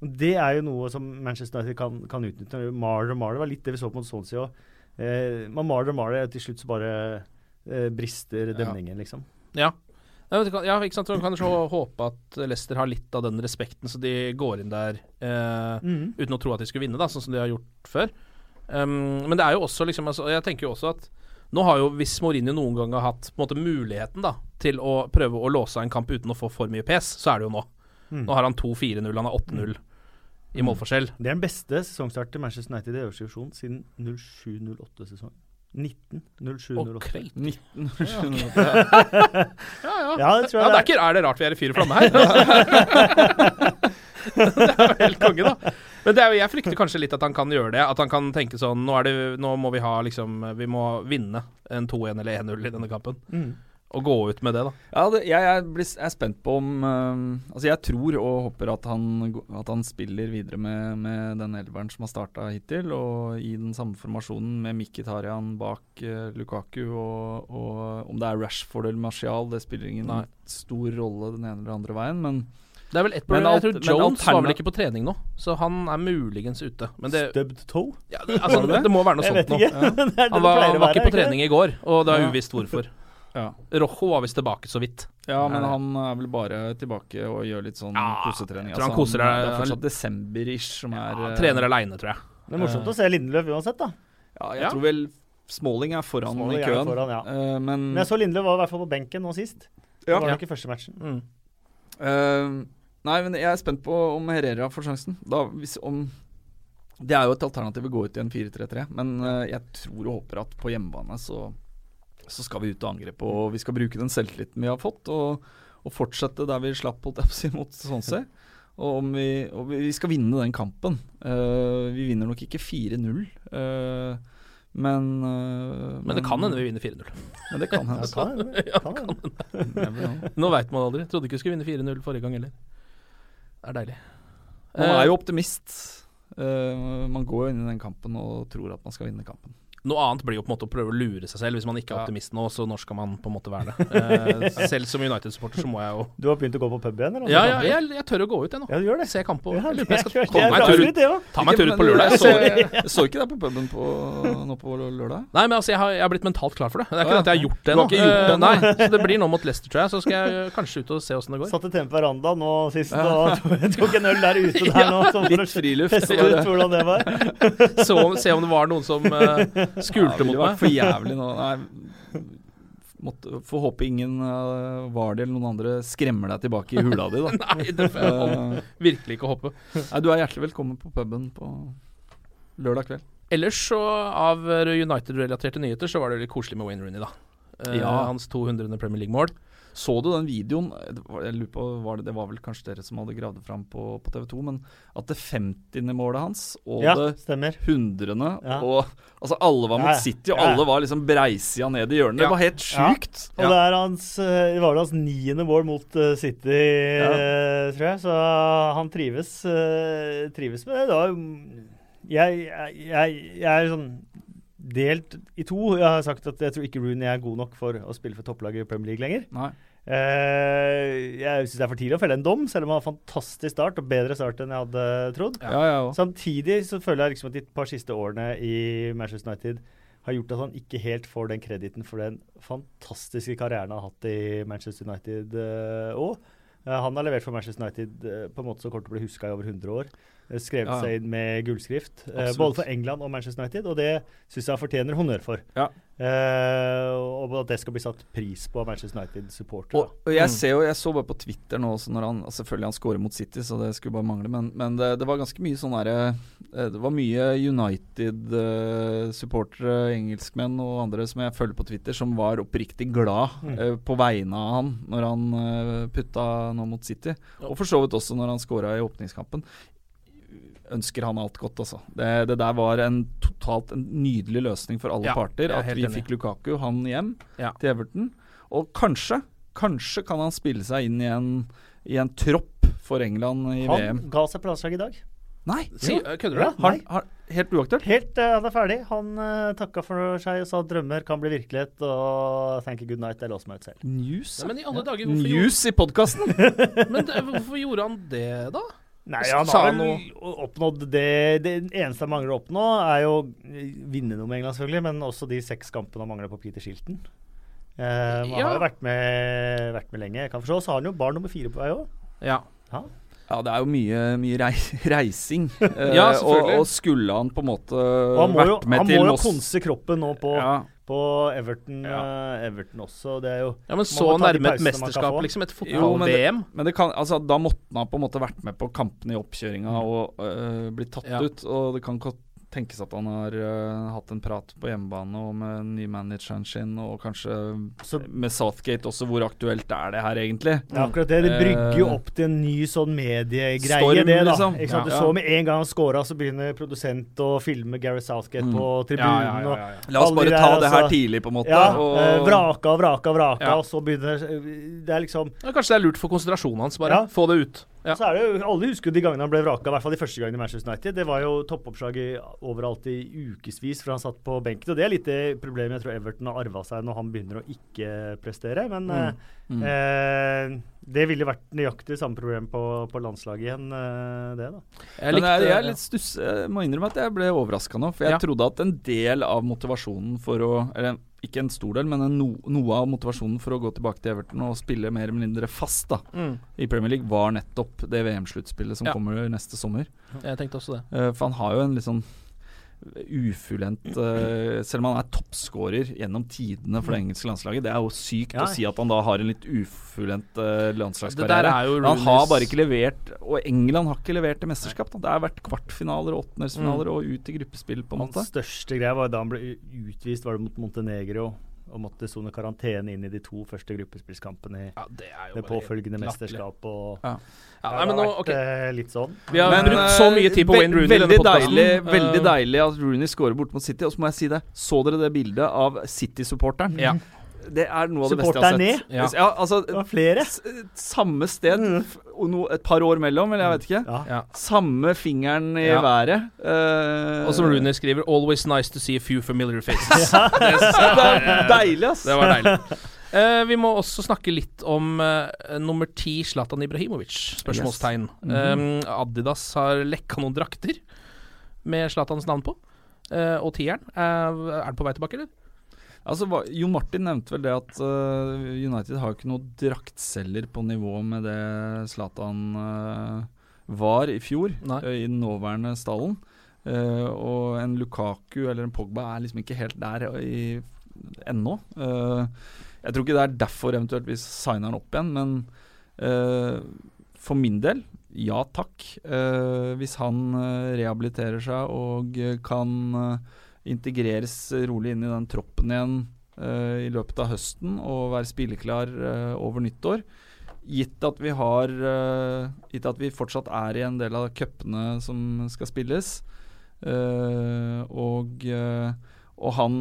det er jo noe som Manchester United kan, kan utnytte. Marder og Marder var litt det vi så på mot Swansea òg. Eh, man Marder og Marder, til slutt så bare brister demningen, liksom. Ja. Ja, ikke sant. Man kan jo håpe at Leicester har litt av den respekten, så de går inn der eh, mm. uten å tro at de skulle vinne, da, sånn som de har gjort før. Um, men det er jo også liksom altså, Jeg tenker jo også at nå har jo, hvis Mourinho noen gang har hatt måte muligheten da til å prøve å låse en kamp uten å få for mye pes, så er det jo nå. Mm. Nå har han 2-4-0, han har 8-0 i målforskjell. Det er den beste sesongstart til Manchester United i øverste divisjon siden 07-08-sesong. 19-07-08. Og kreit. 19 Ja, ja. Ja, det tror Ja, jeg det er, ikke, er det rart vi er i fyr og flamme her? *laughs* det er jo helt konge, da. Men det er jo, jeg frykter kanskje litt at han kan gjøre det. At han kan tenke sånn Nå, er det, nå må vi ha liksom Vi må vinne en 2-1 eller 1-0 i denne kampen. Mm. Og gå ut med det, da. Ja, det, jeg, jeg blir, jeg, er spent på om uh, Altså, jeg tror og håper at han, at han spiller videre med, med den elveren som har starta hittil, og i den samme formasjonen med Mkhitarian bak uh, Lukaku, og, og om det er Rashford eller Martial, det spiller ingen Nei. stor rolle den ene eller andre veien, men Det er vel ett Men problem. Jeg tror Jones var vel ikke på trening nå, så han er muligens ute. Men det, Stubbed toe? ja, det, altså, det, det må være noe sånt nå. *laughs* det Han var, han var ikke på trening i går, og det er uvisst hvorfor. Ja. Rojo var visst tilbake så vidt. Ja, men han er vel bare tilbake og gjør litt sånn Ja, kosetrening. jeg tror han Altså, deg. det er fortsatt desember-ish som er Han eh, trener aleine, tror jeg. Det er morsomt å se Lindeløf uansett, da. Ja, jeg Ja. tror vel Smalling er foran Smalling i er køen. foran, ja. uh, men Men jeg så Lindeløf var i hvert fall på benken nå sist. Det Ja. var Ja. nok i første matchen. Mm. Uh, Nei, men jeg er spent på om Herrera får sjansen. Da, hvis, om Det er jo et alternativ å gå ut i en 4-3-3, men uh, jeg tror og håper at på hjemmebane så, så skal vi ut og angripe. Og vi skal bruke den selvtilliten vi har fått, og, og fortsette der vi slapp holdt jeg på å si, mot Swansea. Og, om vi, og vi skal vinne den kampen. Uh, vi vinner nok ikke 4-0, Uh, men, uh, Men det kan hende vi vinner 4-0. Men det kan hende. Ja, kan. Ja, Kan hende. *laughs* Nå veit man aldri. Trodde ikke vi skulle vinne 4-0 forrige gang heller. Det er deilig. Man Eh, er jo optimist. Eh, man går jo inn i den kampen og tror at man skal vinne kampen. Noe annet blir jo på en måte å prøve å lure seg selv. Hvis man ikke er optimist nå, så når skal man på en måte være det? *laughs* Eh, selv som United-supporter så må jeg jo Du har begynt å gå på pub igjen? eller? Ja, ja jeg, jeg tør å gå ut, jeg nå. Ja, du gjør det. Se kamp og Ja, Jeg lurer på jeg skal komme meg en tur ut. Ta meg en tur ut på lørdag. Jeg så, så, jeg så ikke deg på puben på, nå på lørdag. nei, men altså, jeg har, jeg har blitt mentalt klar for det. Det er ikke det at jeg har gjort det nå. gjort det Eh, nei, så det blir nå mot Leicester, tror jeg. Så skal jeg kanskje ut og se åssen det går. Satt et tempo på verandaen nå sist og *laughs* tok en øl der ute der *laughs* nå. Litt friluft. teste ut hvordan det var. Så, se om det var noen som uh, skulte det mot meg. for jævlig nå. Nei, måtte, får håpe ingen uh, Vardy eller noen andre skremmer deg tilbake i hula di, da. *laughs* Nei, det får jeg håpe. Eh, virkelig ikke håpe. nei, du er hjertelig velkommen på puben på lørdag kveld. Ellers så, av United-relaterte nyheter, så var det litt koselig med Wayne Rooney, da. Uh, Ja. Hans 200. Premier League-mål. Så du den videoen? Det var, jeg lurer på, var det, det var vel kanskje dere som hadde gravd det fram på, på TV 2, men at det 50. målet hans og Ja, det stemmer. 100. Ja. Og altså alle var mot Ja, ja. City, og Ja, ja. alle var liksom breisida ned i hjørnet. Ja. Det var helt Ja. sjukt. Og det, er hans, eh, det var vel hans niende mål mot eh, City, eh, tror jeg. Så han trives, eh, trives med det. Da. Jeg, jeg, jeg, jeg er sånn delt i to. Jeg har sagt at jeg tror ikke Rooney er god nok for å spille for topplaget i Premier League lenger. Nei. Uh, jeg syns det er for tidlig å felle en dom, selv om han har fantastisk start, og bedre start enn jeg hadde trodd. Ja, ja. Samtidig så føler jeg liksom at de par siste årene i Manchester United har gjort at han ikke helt får den krediten for den fantastiske karrieren han har hatt i Manchester United òg. han har levert for Manchester United uh, på en måte som kommer til å bli huska i over 100 år. Eh, skrevet Ja, ja. seg inn med gullskrift. Uh, både for England og Manchester United, og det syns jeg han fortjener honnør for. Ja. Uh, og at det skal bli satt pris på av Manchester United-supportere. Og, og jeg ser jo, jeg så bare på Twitter nå også når han altså Selvfølgelig han scorer mot City, så det skulle bare mangle, men, men det, det var ganske mye sånn derre Det var mye United-supportere, engelskmenn og andre som jeg følger på Twitter, som var oppriktig glad Mm. uh, på vegne av han når han putta nå mot City. Og for så vidt også når han scora i åpningskampen. Ønsker han alt godt, altså. Det, det der var en totalt en nydelig løsning for alle Ja, parter. er At vi enig. fikk Lukaku, han hjem Ja. til Everton. Og kanskje, kanskje kan han spille seg inn i en, i en tropp for England i han VM. ga seg på landslaget i dag. Nei! Si, kødder du? Ja. Har, har, helt uaktuelt? Helt, uh, Han er ferdig. Han uh, takka for seg og sa at drømmer kan bli virkelighet. Og thank you, good night. Jeg låser meg ut selv. News? Ja, men i alle dager, gjorde, i podkasten! *laughs* men det, hvorfor gjorde han det, da? Nei, han har vel oppnådd det Det eneste han mangler å oppnå, er jo å vinne noe med England, selvfølgelig, men også de seks kampene han mangler på Peter Shilton. Uh, han Ja. har jo vært med, vært med lenge. Jeg kan forstå, så har han jo barn nummer fire på vei òg. Ja. Ja, det er jo mye, mye *laughs* reising. Eh, Ja, og, selvfølgelig. og skulle han på en måte vært med til vært han må jo konse kroppen nå på, ja. På Everton, ja. Everton også. Det er jo ja, men så nærme et mesterskap, liksom. Et Jo, men det- fotball-VM. Men det kan, altså, da måtte han på en måte vært med på kampene i oppkjøringa og øh, blitt tatt Ja. ut. Og det kan godt tenkes at han har uh, hatt en prat på hjemmebane og med den nye manageren sin, og kanskje Så- med Southgate også. Hvor aktuelt er det her egentlig? Ja, akkurat det. Det brygger jo Eh, opp til en ny sånn mediegreie, Storm, det, da. liksom. Ikke sant? Du Ja. så med en gang han scora, så begynner produsent å filme Gary Southgate Mm. på tribunen. ja, ja, ja, ja. La oss bare de ta der, det her altså. tidlig, på en måte. Ja, og, uh, vraka og vraka og vraka, Ja. og så begynner Det er liksom Ja, kanskje det er lurt for konsentrasjonen hans, bare. Ja. Få det ut. Ja. Så er det jo, Alle husker jo de gangene han ble vraka, i hvert fall de første gangene i Manchester United. Det var jo toppoppslag overalt i ukevis for han satt på benken. Og det er litt det problemet jeg tror Everton har arva seg når han begynner å ikke prestere. Men Mm. Mm. eh, det ville vært nøyaktig samme problem på, på landslaget igjen, eh, det, da. Jeg likte jeg, jeg er litt stuss Jeg må innrømme at jeg ble overraska nå. For jeg Ja. trodde at en del av motivasjonen for å Eller ikke en stor del, men en no, noe av motivasjonen for å gå tilbake til Everton og spille mer eller mindre fast da Mm. i Premier League, var nettopp det VM-sluttspillet som Ja. kommer neste sommer. Jeg tenkte også det. Eh, for han har jo en litt sånn ufullendt eh, Selv om han er toppskårer gjennom tidene for det engelske landslaget. Det er jo sykt Ja. å si at han da har en litt ufullendt uh, landslagskarriere. er han har bare ikke levert Og England har ikke levert til mesterskap. Da. Det har vært kvartfinaler og åttendelsfinaler og ut i gruppespill, på en Hans Den største greie var da han ble utvist var det mot Montenegro og måtte sone karantene inn i de to første gruppespillskampene i Ja, det er det påfølgende mesterskapet. mesterskap. Og, Ja. Ja, det nei, men har nå, vært ok. eh, litt sånn. Vi har Men, brukt så mye tid på eh, Wayne Rooney veldig denne deilig, veldig Eh, deilig at Rooney scorer bort mot City. Og så må jeg si det, så dere det bildet av City-supporteren? Ja. Det er noe av det beste jeg har sett. ned? Ja. altså Det var flere. s- Samme sted, f- og no, et par år mellom, eller jeg vet ikke. Ja. Ja. Samme fingeren i Ja. været. Uh, Og som Rune skriver 'Always nice to see a few familiar faces'. *laughs* det var deilig, ass. Det var deilig. Uh, vi må også snakke litt om uh, nummer ti, Zlatan Ibrahimovic. Spørsmålstegn. Mhm. Eh, Adidas har lekka noen drakter med Zlatans navn på. Uh, og tieren. Er den på vei tilbake, eller? Altså, Jon Martin nevnte vel det at uh, United har jo ikke noe draktselger på nivå med det Zlatan uh, var i fjor, eh, i den nåværende stallen. Og en Lukaku eller en Pogba er liksom ikke helt der i, ennå. Jeg tror ikke det er derfor eventuelt vi signer han opp igjen, men for min del, ja takk. Hvis han eh, rehabiliterer seg og kan integreres rolig inn i den troppen igjen uh, i løpet av høsten og være spilleklar uh, over nyttår. Gitt at vi har uh, Gitt at vi fortsatt er i en del av cupene som skal spilles, og, og han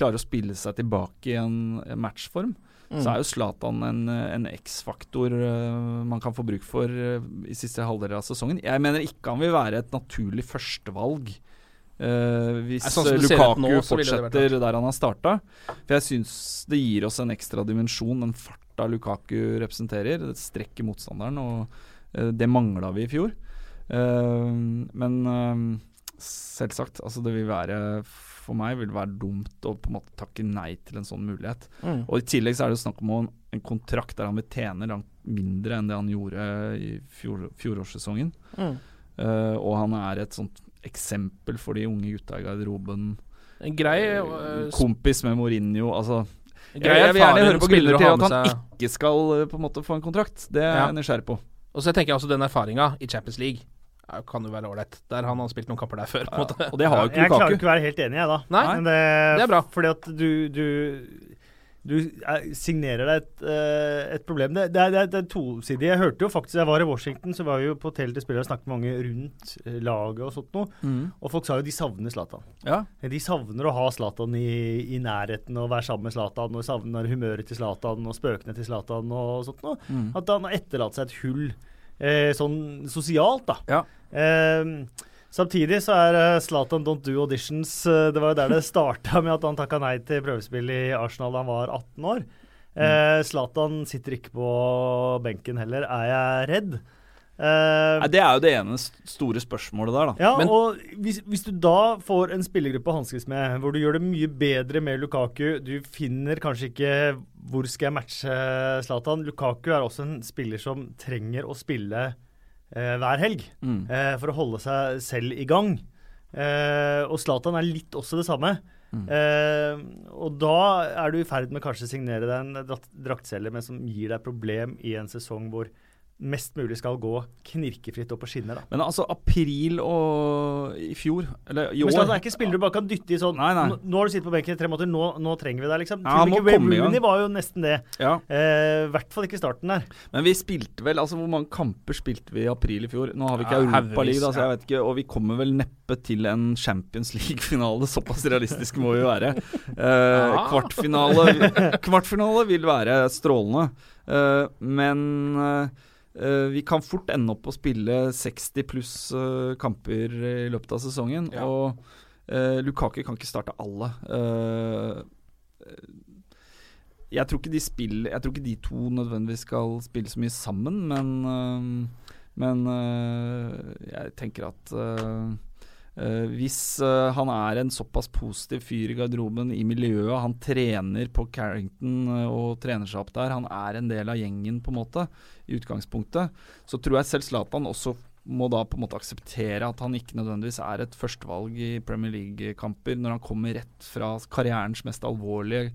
klarer å spille seg tilbake i en, en matchform, så er jo Zlatan en, en X-faktor uh, man kan få bruk for uh, i siste halvdel av sesongen. Jeg mener ikke han vil være et naturlig førstevalg eh, hvis sånn eh, Lukaku nå, fortsetter der han har starta. For jeg syns det gir oss en ekstra dimensjon, den farta Lukaku representerer. Det strekker motstanderen, og uh, det mangla vi i fjor. Uh, men selvsagt, altså det vil være For meg vil det være dumt å på en måte takke nei til en sånn mulighet. Mm. Og I tillegg så er det snakk om en, en kontrakt der han vil tjene langt mindre enn det han gjorde i fjor, fjorårssesongen. Mm. Og han er et sånt eksempel for de unge gutta i garderoben. En grei eh, Kompis med Mourinho. Altså, jeg, grei jeg vil gjerne høre på grunner til at han ikke skal eh, på en måte få en kontrakt. Det er Ja. jeg nysgjerrig på. Og så tenker jeg også den erfaringa i Champions League eh, kan jo være ålreit. Der han har spilt noen kamper der før. måte. Og det har jo ikke Jeg klarer ikke å være helt enig, jeg, da. Nei, Men det, det er bra. Fordi at du Du, du er, signerer deg et, eh, et problem. Det, det, er, det, er, det er tosidig. Jeg hørte jo faktisk Jeg var i Washington, så var vi jo på hotellet til spillere og snakket med mange rundt eh, laget og sånt noe. Mm. Og folk sa jo de savner Zlatan. Ja. De savner å ha Zlatan i, i nærheten og være sammen med Zlatan. Og savner humøret til Zlatan og spøkene til Zlatan og sånt noe. Mm. At han har etterlatt seg et hull eh, sånn sosialt, da. Ja. Eh, samtidig så er eh, Zlatan Don't Do Auditions eh, Det var jo der det starta med at han takka nei til prøvespill i Arsenal da han var 18 år. Eh, Zlatan sitter ikke på benken heller, er jeg redd. Eh, Nei, det er jo det ene store spørsmålet der, da. ja, Men- og hvis, hvis du da får en spillergruppe å hanskes med, hvor du gjør det mye bedre med Lukaku Du finner kanskje ikke hvor skal jeg matche Zlatan. Lukaku er også en spiller som trenger å spille eh, hver helg Mm. eh, for å holde seg selv i gang. Eh, og Zlatan er litt også det samme. Mm. Eh, og da er du i ferd med kanskje å signere deg en dra- draktselger, men som gir deg problem i en sesong hvor mest mulig skal gå knirkefritt opp på skinner. da. Men altså, april og i fjor Eller i år. Men år Zlatan er ikke spillere du bare kan dytte i sånn Nei, nei. Nå, nå har du sittet på benken i tre måneder, nå, nå trenger vi deg, liksom. Ja, i. Rooney var jo nesten det. Ja. Eh, hvert fall ikke starten der. Men vi spilte vel Altså, hvor mange kamper spilte vi i april i fjor? Nå har vi ikke Ja, Europaliga, altså, så jeg vet ikke. Og vi kommer vel neppe til en Champions League-finale. *laughs* Såpass realistisk må vi være. Eh, kvartfinale, kvartfinale vil være strålende. Eh, men eh, vi kan fort ende opp å spille 60 pluss eh, kamper i løpet av sesongen. Ja. Og eh, Lukaku kan ikke starte alle. Eh, jeg tror ikke de spiller Jeg tror ikke de to nødvendigvis skal spille så mye sammen, men eh, Men eh, jeg tenker at eh, eh, hvis eh, han er en såpass positiv fyr i garderoben, i miljøet, han trener på Carrington eh, og trener seg opp der, han er en del av gjengen på en måte, i utgangspunktet, så tror jeg selv Zlatan også må da på en måte akseptere at han ikke nødvendigvis er et førstevalg i Premier League-kamper når han kommer rett fra karrierens mest alvorlige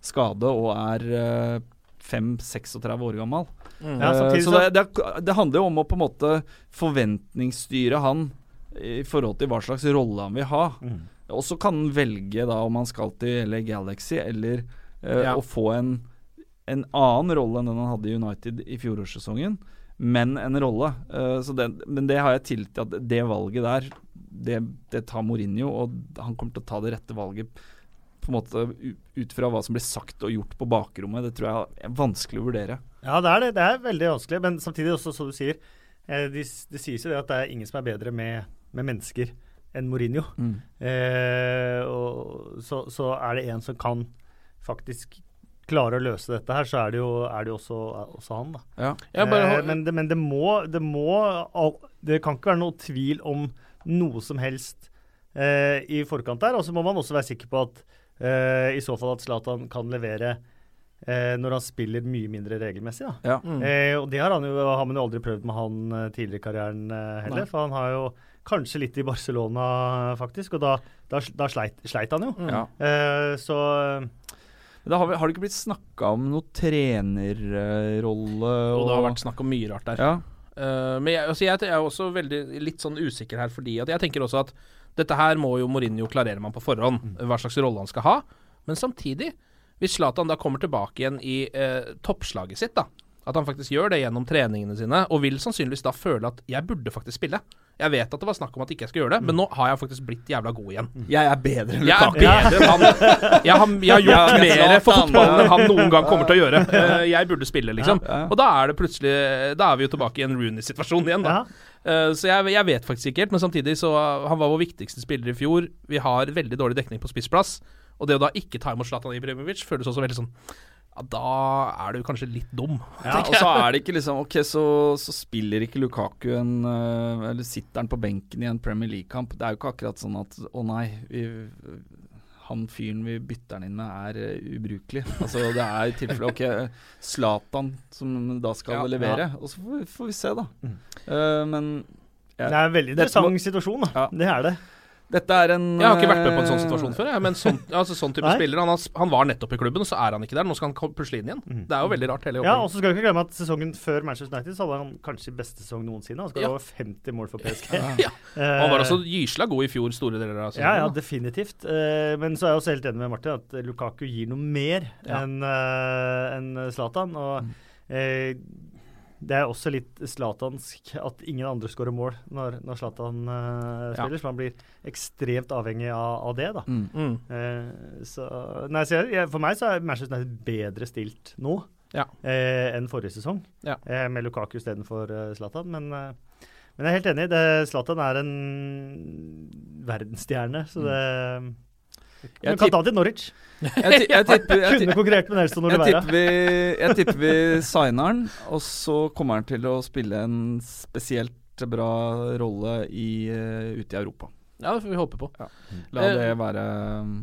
skade og er eh, 5-36 år gammel. Mm. Ja, Eh, så så- det, det, det handler jo om å på en måte forventningsstyre han i forhold til hva slags rolle han vil ha. Mm. Og så kan han velge da om han skal til LA Galaxy eller eh, Ja. å få en, en annen rolle enn den han hadde i United i fjorårssesongen, men en rolle. Eh, så den, men det har jeg tillit til at det valget der, det, det tar Mourinho, og han kommer til å ta det rette valget på en måte ut fra hva som blir sagt og gjort på bakrommet. Det tror jeg er vanskelig å vurdere. Ja, det er det. Det er veldig vanskelig. Men samtidig også, som du sier, eh, det de sies jo det at det er ingen som er bedre med, med mennesker enn Mourinho. Mm. Eh, og så, så er det en som kan faktisk klare å løse dette her, så er det jo, er det også, også han, da. Ja. Bare, Eh, men det, men det må, det må Det kan ikke være noe tvil om noe som helst eh, i forkant der. Og så må man også være sikker på at eh, i så fall at Zlatan kan levere eh, når han spiller mye mindre regelmessig. Da. Ja. Mm. Eh, og det har, han jo, har man jo aldri prøvd med han eh, tidligere i karrieren eh, heller. Nei. For han har jo kanskje litt i Barcelona, faktisk, og da, da, da sleit, sleit han jo. Ja. Eh, så Da har, vi, har det ikke blitt snakka om noe trenerrolle? og det har vært snakk om mye rart der. ja. Uh, men jeg, altså jeg, jeg er også veldig litt sånn usikker her, fordi at jeg tenker også at dette her må jo Mourinho klarere man på forhånd, hva slags rolle han skal ha. Men samtidig, hvis Zlatan da kommer tilbake igjen i uh, toppslaget sitt, da, at han faktisk gjør det gjennom treningene sine, og vil sannsynligvis da føle at jeg burde faktisk spille. Jeg vet at det var snakk om at ikke jeg skulle gjøre det, men nå har jeg faktisk blitt jævla god igjen. Jeg er bedre enn Jeg er bedre enn han. Jeg har, jeg har gjort mer for fotballen enn han noen gang kommer til å gjøre. *laughs* Eh, Jeg burde spille, liksom. Og da er det plutselig Da er vi jo tilbake i en Rooney-situasjon igjen, da. Eh, Så jeg, jeg vet faktisk ikke helt, men samtidig så Han var vår viktigste spiller i fjor. Vi har veldig dårlig dekning på spissplass. Og det å da ikke ta imot Zlatan Ibrahimovic føles også veldig sånn Ja, da er du kanskje litt dum. Ja, og så er det ikke liksom Ok, så, så spiller ikke Lukaku en øh, Eller sitter han på benken i en Premier League-kamp. Det er jo ikke akkurat sånn at Å nei, vi, han fyren vi bytter han inn med, er øh, ubrukelig. Altså Det er i tilfelle Ok, Zlatan som da skal Ja, levere. Og så får vi, får vi se, da. Eh, men ja, Det er en veldig interessant situasjon, da. Ja. Det er det. Dette er en Jeg har ikke vært med på en sånn øh, situasjon før. Jeg, men sånn, *laughs* altså, sånn type Nei. spiller han, han var nettopp i klubben, og så er han ikke der. Nå skal han pusle inn igjen. Det er jo veldig rart, hele Ja, og så skal vi ikke glemme at sesongen før Manchester United så hadde han kanskje beste sesong noensinne. Han skal Ja. over 50 mål for PSG. *laughs* Ja. Og han var også gysla god i fjor, store deler av sesongen. Ja, ja, definitivt. Eh, men så er jeg også helt enig med Martin at Lukaku gir noe mer Ja. enn eh, Zlatan. Og eh, det er også litt zlatansk at ingen andre skårer mål når, når Zlatan Ja. spiller, så man blir ekstremt avhengig av, av det. da. Mm. Mm. Uh, så, nei, så jeg, for meg så er Manchester United bedre stilt nå Ja. uh, enn forrige sesong, Ja. eh, med Lukaku istedenfor uh, Zlatan. Men, men jeg er helt enig. det- Zlatan er en verdensstjerne, så det Jeg kan ta til Norwich. Jeg, tipper, *laughs* Kunne konkurrert med Nelson Jeg tipper, vi, jeg tipper vi signer han, og så kommer han til å spille en spesielt bra rolle i, eh, ute i Europa. Ja, det får vi håpe på. La Eh, det være um,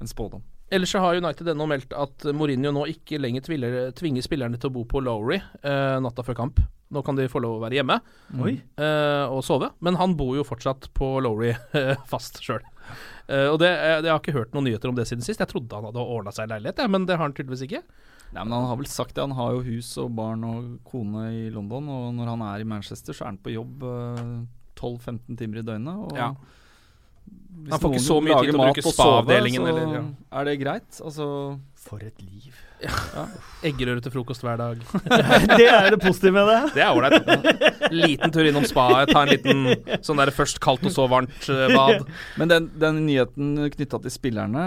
en spådom. Ellers så har United ennå meldt at Mourinho nå ikke lenger tviler, tvinger spillerne til å bo på Lowry eh, natta før kamp. Nå kan de få lov å være hjemme Oi. eh, og sove, men han bor jo fortsatt på Lowry eh, *laughs* fast sjøl. Eh, og det, eh, Jeg har ikke hørt noen nyheter om det siden sist. Jeg trodde han hadde ordna seg leilighet, ja, men det har han tydeligvis ikke. Nei, men Han har vel sagt det. Han har jo hus og barn og kone i London, og når han er i Manchester, så er han på jobb uh, 12-15 timer i døgnet. Og Ja. hvis Han får ikke så mye tid til å bruke spa-avdelingen, så eller, ja. Er det greit? Altså For et liv. Eggerøre til frokost hver dag. *laughs* det er det positive med det. Det er ålreit. *laughs* Liten tur innom spaet, ta en liten sånn der først kaldt og så varmt eh, bad. *laughs* Men den, den nyheten knytta til spillerne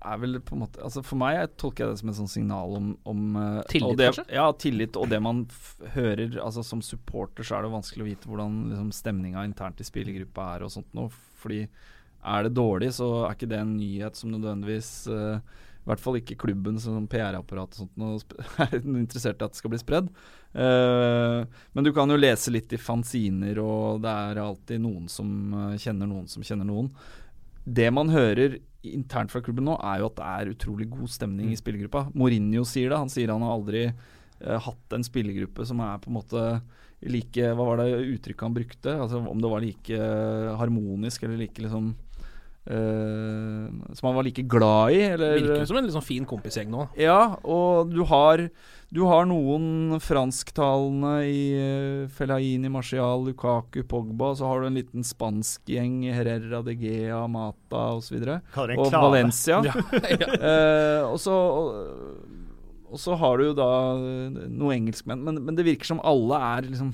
er vel på en måte Altså For meg jeg tolker jeg det som et sånt signal om, om eh, Tillit, det, kanskje? Ja, tillit. Og det man f hører Altså Som supporter så er det vanskelig å vite hvordan liksom, stemninga internt i spillergruppa er og sånt noe. Fordi er det dårlig, så er ikke det en nyhet som nødvendigvis eh, I hvert fall ikke klubben som PR-apparat og sånt *laughs* er interessert i at det skal bli spredd. Uh, men du kan jo lese litt i fanziner, og det er alltid noen som eh, kjenner noen som kjenner noen. Det man hører internt fra klubben nå, er jo at det er utrolig god stemning i spillergruppa. Mourinho sier det. Han sier han har aldri uh, hatt en spillergruppe som er på en måte like Hva var det uttrykket han brukte? Altså Om det var like harmonisk eller like liksom eh, Som han var like glad i? Eller, Virker som en sånn fin kompisgjeng nå. ja, og du har, du har noen fransktalende i uh, Fellaini, Martial, Lukaku, Pogba. Så har du en liten spansk gjeng, Herrera, De Gea, Mata osv. Og, Og. Valencia. Ja, *laughs* ja. uh, og så og, og så har du jo da eh, noen engelskmenn, men, men det virker som alle er liksom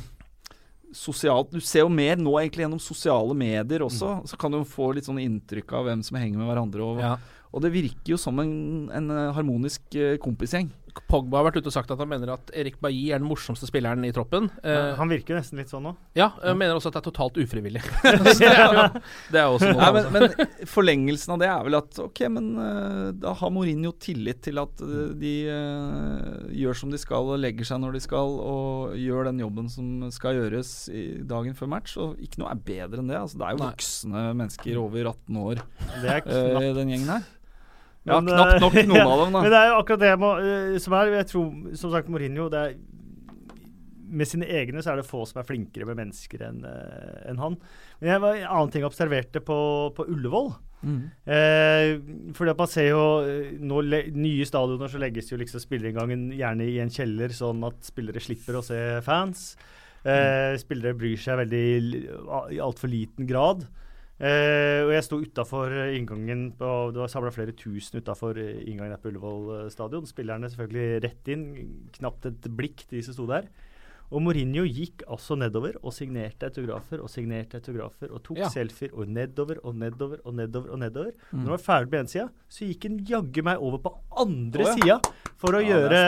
sosialt Du ser jo mer nå egentlig gjennom sosiale medier også. Så kan du få litt sånn inntrykk av hvem som henger med hverandre. Og, Ja. og det virker jo som en, en harmonisk eh, kompisgjeng. Pogba har vært ute og sagt at han mener at Erik Bailly er den morsomste spilleren i troppen. Eh, Han virker nesten litt sånn nå. ja, jeg mener også at det er totalt ufrivillig. *laughs* *laughs* Det, er jo, det er også noe Nei, men, men forlengelsen av det er vel at ok, men eh, da har Mourinho tillit til at de gjør som de skal og legger seg når de skal og gjør den jobben som skal gjøres i dagen før match. Og ikke noe er bedre enn det. Altså, det er jo Nei. voksne mennesker over 18 år, Det den gjengen her. Ja, knapt nok eh, noen *laughs* ja, av dem, da. Men det er jo akkurat det jeg må, eh, som er Jeg tror, som sagt, Mourinho det er, Med sine egne så er det få som er flinkere med mennesker enn en han. Men jeg var, en annen ting jeg observerte på, på Ullevål Mm. Eh, fordi at man ser jo eh, nå le, Nye stadioner så legges jo liksom spillerinngangen gjerne i en kjeller, sånn at spillere slipper å se fans. Eh, Spillere bryr seg veldig i altfor liten grad. Eh, og jeg sto utafor inngangen på, Det var samla flere tusen utafor inngangen på Ullevål eh, stadion. Spillerne selvfølgelig rett inn. Knapt et blikk de som sto der. Og Mourinho gikk altså nedover og signerte autografer og signerte autografer og tok Ja. selfier og nedover og nedover og nedover. og nedover. Mm. Når han var ferdig på én sida, så gikk han jaggu meg over på andre oh, ja. sida for å Ja, gjøre,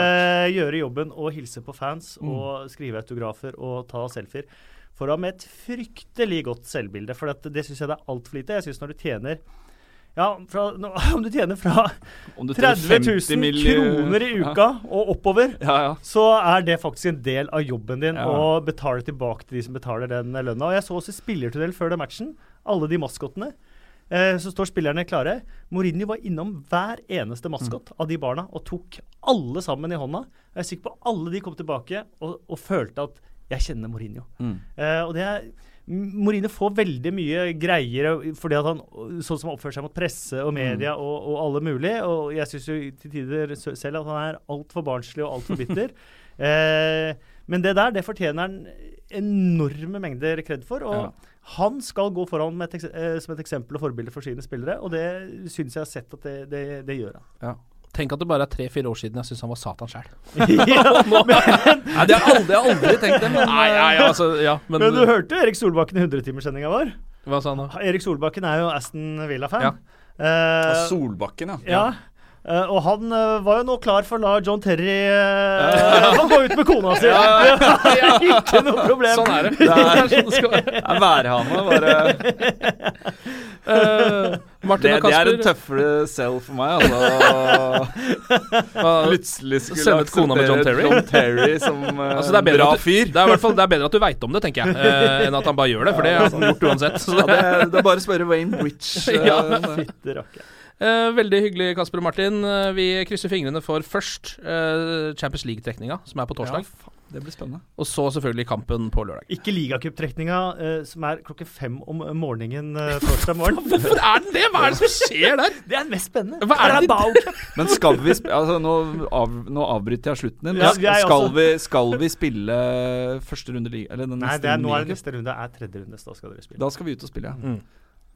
gjøre jobben og hilse på fans Mm. og skrive autografer og ta selfier. For han med et fryktelig godt selvbilde. For det, det syns jeg det er altfor lite. Jeg syns når du tjener ja, fra, *laughs* om du tjener fra du tjener 30 000 50 kroner i Ja. uka og oppover, Ja, ja. så er det faktisk en del av jobben din Ja. å betale tilbake til de som betaler den lønna. Og jeg så også spillertunnel før den matchen. Alle de maskottene. Eh, så står spillerne klare. Mourinho var innom hver eneste maskot av de barna og tok alle sammen i hånda. Jeg er sikker på alle de kom tilbake og, og følte at jeg kjenner Mourinho. Mm. Uh, og det er Mourinho får veldig mye greier fordi at han sånn som han oppfører seg mot presse og media og, og alle mulig. Og jeg syns jo til tider selv at han er altfor barnslig og altfor bitter. *laughs* eh, men det der, det fortjener han enorme mengder kred for. Og Ja. han skal gå foran med et, eh, som et eksempel og forbilde for sine spillere, og det syns jeg har sett at det, det, det gjør han. Ja. Tenk at det bare er tre-fire år siden jeg syntes han var Satan sjæl. *laughs* ja, Nei, det har jeg aldri, aldri tenkt det, men Nei, nei, altså, ja, men, men du hørte Erik Solbakken i 100-timerssendinga vår? Hva sa han da? Erik Solbakken er jo Aston Villa-fan. Ja. Uh, Solbakken, ja. Ja. Uh, og han uh, var jo nå klar for å la John Terry uh, Han gå ut med kona si! *laughs* Ikke noe problem. Sånn er det. *laughs* Det er, sånn det skal være. værhane, bare Eh, Martin det, og det er en tøffere selv for meg, altså. *laughs* Plutselig skulle Sende ut kona med John Terry? John Terry som uh, *laughs* Altså, det bra du, fyr. Det er fall det er bedre at du veit om det, tenker jeg, uh, enn at han bare gjør det. For det har han gjort uansett. Så Ja, det, er- det er bare å spørre Wayne Bridge. Uh, *laughs* Ja. Fytte rakker. Eh, veldig hyggelig, Kasper og Martin. Eh, vi krysser fingrene for først eh, Champions League-trekninga, som er på torsdag. Ja, faen, det blir spennende. Og så selvfølgelig kampen på lørdag. Ikke ligacuptrekninga, eh, som er klokken fem om morgenen eh, torsdag morgen. *laughs* Hvorfor er den det?! Hva er det som skjer der?! *laughs* Det er mest spennende. Hva er det de- Carabao Men skal vi sp altså, nå, av, nå avbryter jeg slutten din. Ja, skal, vi, skal vi spille første runde liga? Eller den Nei, det er, nå er det neste runde er tredje runde. Så da skal dere spille. Da skal vi ut og spille, ja. Mm.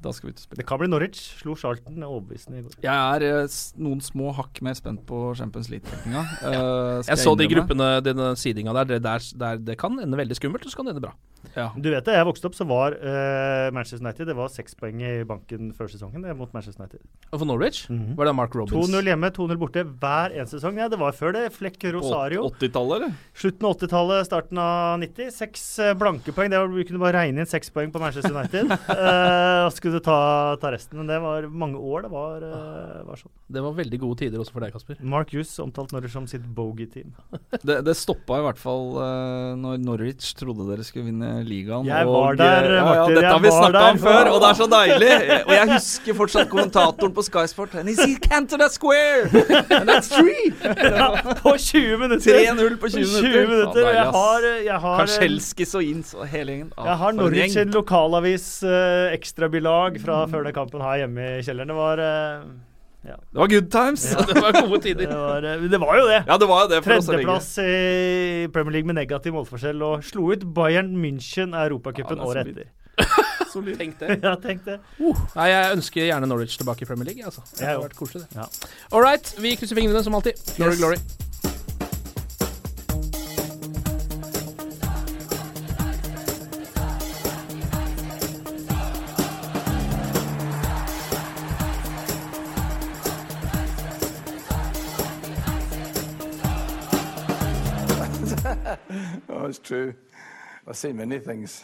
Da skal vi ut og spille. Det kan bli Norwich. Slo Charlton overbevisende i går. Jeg er eh, noen små hakk mer spent på Champions League-trekninga. Uh, Jeg så de gruppene, denne sidinga der. Det, der, der. det kan ende veldig skummelt, og så kan det ende bra. Ja. Du vet det, jeg vokste opp, så var uh, Manchester United Det var seks poeng i banken før sesongen mot Manchester United. Og for Norwich Mhm. var det Mark Robins. 2-0 hjemme, 2-0 borte hver eneste sesong. Ja, det var før det. Flekk Rosario. 80-tallet, eller? Slutten av 80-tallet, starten av 90. Seks eh, blanke poeng. Det var, vi kunne bare regne inn seks poeng på Manchester United. uh, *laughs* og skulle du ta, ta resten. Men det var mange år det var, uh, var sånn. Det var veldig gode tider også for deg, Kasper. Mark Hughes omtalt Norwich som sitt bogey-team. *laughs* Det, det stoppa i hvert fall uh, når Norwich trodde dere skulle vinne ligaen. Jeg og, var der, Martin. ja, ja, Dette jeg har vi snakka om før, og det er så deilig! *laughs* Og jeg husker fortsatt kommentatoren på Sky Sport. And he canted that square! And that's three! *laughs* ja, på 20 minutter! 3-0 på 20 minutter. 20 minutter. Ja, jeg har, jeg har Karselskis og Inns og hele gjengen. Ah, Jeg har Norwich sin lokalavis uh, ekstrabilag fra før den kampen her hjemme i kjelleren. Det var eh, ja. Det var good times. Ja. *laughs* Det var gode tider. Det var, eh, det var jo det. Ja, det var jo det. Tredjeplass i Premier League med negativ målforskjell og slo ut Bayern München Europacupen Ja, året solid. etter. *laughs* Tenk det. *laughs* ja, tenk det. Nei, jeg ønsker gjerne Norwich tilbake i Premier League. Altså. Det har vært koselig, det. Ja. All right, vi krysser fingrene som alltid. Glory, Yes. glory. True. I've seen many things.